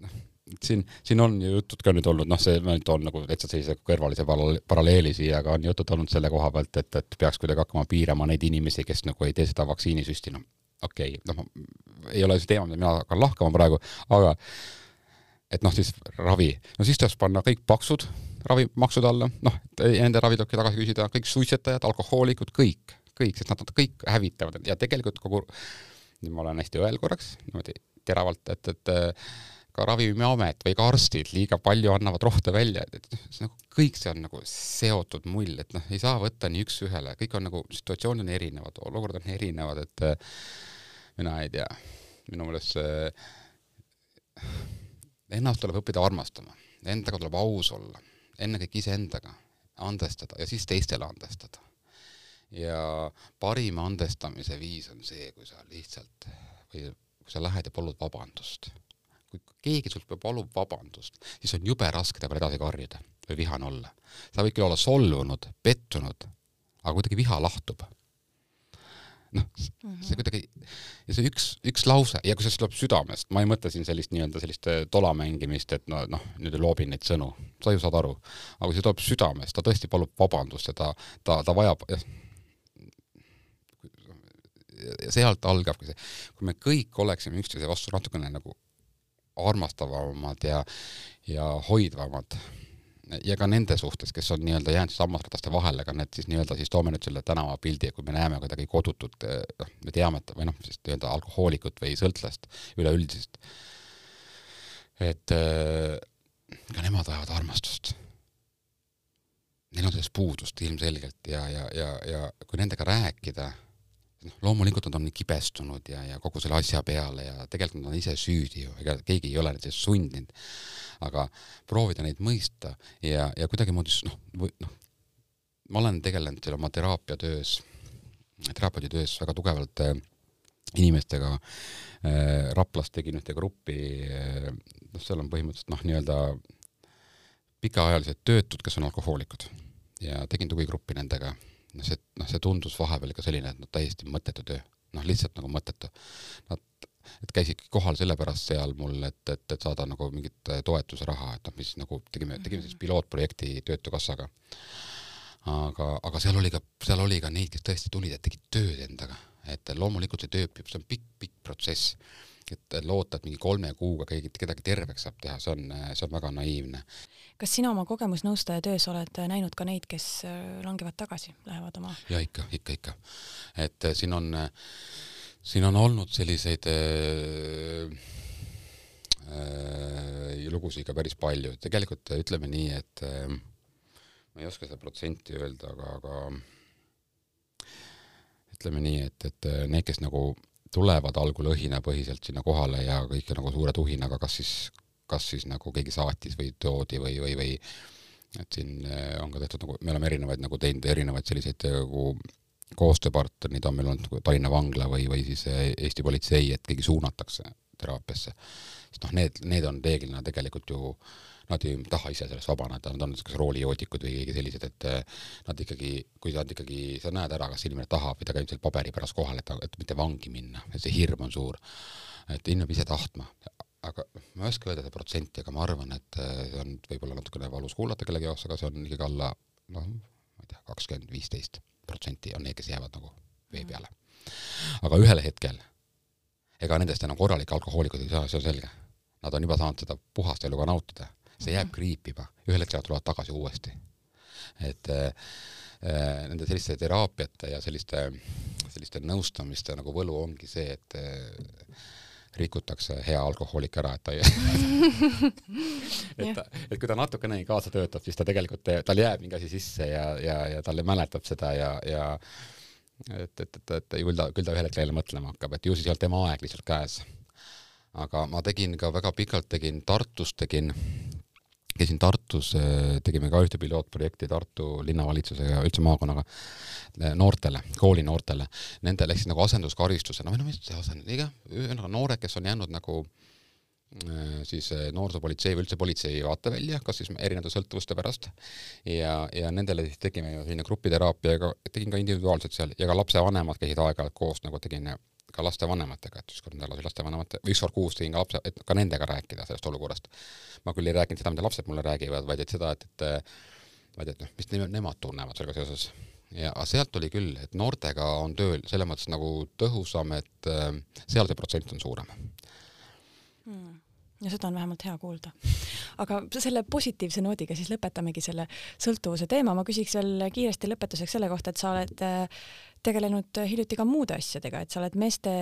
noh, siin, siin on ju jutud ka nüüd olnud, noh, see, ma nüüd toon nagu täitsa sellise kõrvalise paralleeli siia, aga on jutud olnud selle koha pealt, et, et peaks kuidagi hakkama piirama neid inimesi, kes nagu ei tee seda vaktsiinisüsti, noh, okei okay,, noh, ei ole see teema, mida mina hakkan lahkama praegu, aga et noh, siis ravi, no siis tuleks panna kõik paksud ravimaksud alla, noh, nende ravi tulebki tagasi küsida, kõik suitsetajad, alkohoolikud, kõik, kõik, sest nad, nad kõik hävitavad. Ja tegelikult kogu, nüüd ma olen hästi õel korraks, niimoodi teravalt, et, et ka Ravimiamet või ka arstid liiga palju annavad rohte välja, et, et see nagu kõik see on nagu seotud mull, et noh, ei saa võtta nii üks-ühele, kõik on nagu, situatsioonid on erinevad, olukorrad on erinevad, et mina ei tea, minu meelest see ennast tuleb õppida armastama, endaga tuleb aus olla, ennekõike iseendaga, andestada ja siis teistele andestada. ja parim andestamise viis on see, kui sa lihtsalt või kui sa lähed ja palud vabandust. kui keegi sult palub vabandust, siis on jube raske ta peale edasi karjuda või vihane olla. sa võid küll olla solvunud, pettunud, aga kuidagi viha lahtub noh, see kuidagi ja see üks, üks lause ja kui see tuleb südamest, ma ei mõtle siin sellist nii-öelda sellist äh, tola mängimist, et no noh, nüüd loobin neid sõnu, sa ju saad aru, aga kui see tuleb südamest, ta tõesti palub vabandust ja ta, ta, ta vajab ja sealt algabki see, kui me kõik oleksime üksteise vastu natukene nagu armastavamad ja, ja hoidvamad ja ka nende suhtes, kes on nii-öelda jäänud sammasrataste vahele, ka need siis nii-öelda siis toome nüüd selle tänavapildi, kui me näeme kuidagi kodutut, noh, me teame, et või noh, siis nii-öelda alkohoolikut või sõltlast üleüldisest. et äh, ka nemad vajavad armastust. Neil on sellest puudust ilmselgelt ja, ja, ja, ja kui nendega rääkida, noh, loomulikult nad on kibestunud ja, ja kogu selle asja peale ja tegelikult nad on ise süüdi ju, ega keegi ei ole neid sundinud. aga proovida neid mõista ja, ja kuidagimoodi noh, või noh, ma olen tegelenud oma teraapiatöös, terapeuditöös väga tugevalt äh, inimestega äh,. Raplas tegin ühte gruppi äh,, noh, seal on põhimõtteliselt noh, nii-öelda pikaajalised töötud, kes on alkohoolikud ja tegin tugigruppi nendega. Noh, see, noh, see tundus vahepeal ikka selline, et noh, täiesti mõttetu töö, noh, lihtsalt nagu mõttetu. Nad, et käisidki kohal sellepärast seal mul, et, et, et saada nagu mingit toetusraha, et noh, mis nagu tegime, tegime siis pilootprojekti Töötukassaga. aga, aga seal oli ka, seal oli ka neid, kes tõesti tulid ja tegid tööd endaga, et loomulikult see töö, see on pikk-pikk protsess et loota, et mingi kolme kuuga keegi, kedagi terveks saab teha, see on, see on väga naiivne. kas sina oma kogemusnõustaja töös oled näinud ka neid, kes äh, langevad tagasi, lähevad oma? ja ikka, ikka, ikka. et äh, siin on, siin on olnud selliseid äh, äh, lugusid ka päris palju, tegelikult ütleme nii, et äh, ma ei oska seda protsenti öelda, aga, aga ütleme nii, et, et need, kes nagu tulevad algul õhinapõhiselt sinna kohale ja kõik nagu suure tuhinaga, kas siis, kas siis nagu keegi saatis või toodi või, või, või et siin eh, on ka tehtud nagu, me oleme erinevaid nagu teinud erinevaid selliseid eh, nagu koostööpartnerid on meil olnud nagu Tallinna vangla või, või siis eh, Eesti politsei, et keegi suunatakse teraapiasse. sest noh, need, need on reeglina tegelikult ju äh, nad ei taha ise sellest vabaneda, nad on kas roolijoodikud või keegi sellised, et eh, nad ikkagi, kui nad ikkagi, sa näed ära, kas inimene tahab või ta käib seal paberi pärast kohal, et, et mitte vangi minna, et see hirm on suur. et inimene peab ise tahtma, aga ma ei oska öelda seda protsenti, aga ma arvan, et eh, see on võib-olla natukene valus kuulata kellegi jaoks, aga see on ikkagi alla noh, ma ei tea, kakskümmend, viisteist protsenti on need, kes jäävad nagu vee peale. aga ühel hetkel, ega nendest enam korralikke alkohoolikud ei saa, see on selge. Nad on juba saanud seda puhast elu ka nautida see jääb kriipima, ühel hetkel nad tulevad tagasi uuesti. et äh, äh, nende selliste teraapiate ja selliste, selliste nõustamiste nagu võlu ongi see, et äh, rikutakse hea alkohoolik ära, et ta ei et ta, et kui ta natukenegi kaasa töötab, siis ta tegelikult, tal jääb mingi asi sisse ja, ja, ja talle mäletab seda ja, ja et, et, et, et küll ta, küll ta ühel hetkel jälle mõtlema hakkab, et ju siis ei olnud tema aeg lihtsalt käes. aga ma tegin ka väga pikalt, tegin Tartus, tegin käisin Tartus, äh, tegime ka ühte pilootprojekti Tartu linnavalitsusega üldse maakonnaga äh, noortele, koolinoortele. Nendele ehk siis nagu asenduskaristusena no, või no mis see asend, iga, ühesõnaga noored, kes on jäänud nagu äh, siis noorsoopolitsei või üldse politsei vaatevälja, kas siis erinevate sõltuvuste pärast ja, ja nendele siis tegime ju selline grupiteraapia, tegin ka individuaalselt seal ja ka lapsevanemad käisid aeg-ajalt koos nagu tegin ka lastevanematega, et üks kord nädalas lastevanemate, üks kord kuus tegin ka lapse, et ka nendega rääkida sellest olukorrast. ma küll ei rääkinud seda, mida lapsed mulle räägivad, vaid et seda, et, et vaid et noh, mis nemad tunnevad sellega seoses. ja sealt tuli küll, et noortega on tööl selles mõttes nagu tõhusam, et äh, seal see protsent on suurem hmm ja seda on vähemalt hea kuulda. aga selle positiivse noodiga siis lõpetamegi selle sõltuvuse teema, ma küsiks veel kiiresti lõpetuseks selle kohta, et sa oled äh, tegelenud hiljuti ka muude asjadega, et sa oled meeste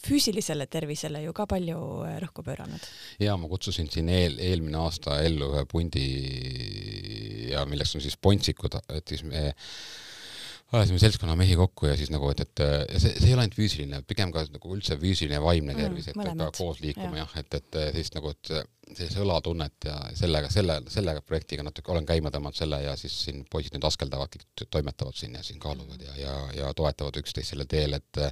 füüsilisele tervisele ju ka palju äh, rõhku pööranud. ja ma kutsusin siin eel, eelmine aasta ellu ühe pundi ja milleks on siis pontsikud, et siis me ajasime seltskonna mehi kokku ja siis nagu, et, et see, see ei ole ainult füüsiline, pigem ka nagu üldse füüsiline ja vaimne mm, tervis mm,, et peavad koos liikuma jah. ja,, et, et siis nagu, et sellist õlatunnet ja sellega, selle, selle projektiga natuke olen käima tõmmanud selle ja siis siin poisid nüüd askeldavad, kõik toimetavad siin ja siin kaaluvad ja, ja, ja toetavad üksteist sellel teel, et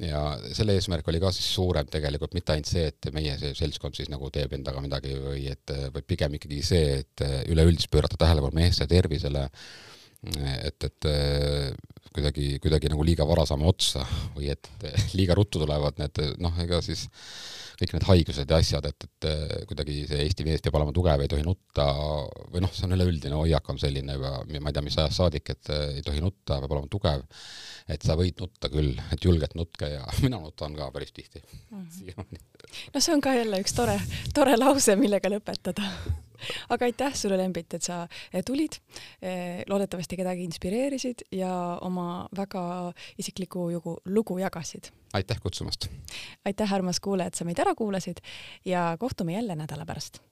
ja selle eesmärk oli ka siis suurem tegelikult, mitte ainult see, et meie see seltskond siis nagu teeb endaga midagi või et, vaid pigem ikkagi see, et üleüldiselt pöörata tähelepanu meeste tervisele et, et äh, kuidagi, kuidagi nagu liiga vara saame otsa või et liiga ruttu tulevad need noh, ega siis kõik need haigused ja asjad, et, et äh, kuidagi see Eesti mees peab olema tugev, ei tohi nutta või noh, see on üleüldine hoiak on selline juba, ma ei tea, mis ajast saadik, et äh, ei tohi nutta, peab olema tugev. et sa võid nutta küll, et julgelt nutke ja mina nutan ka päris tihti mm. -hmm. No see on ka jälle üks tore, tore lause, millega lõpetada aga aitäh sulle, Lembit, et sa eh, tulid. Eh, loodetavasti kedagi inspireerisid ja oma väga isiklikku lugu, lugu jagasid. aitäh kutsumast. aitäh, armas kuulaja, et sa meid ära kuulasid ja kohtume jälle nädala pärast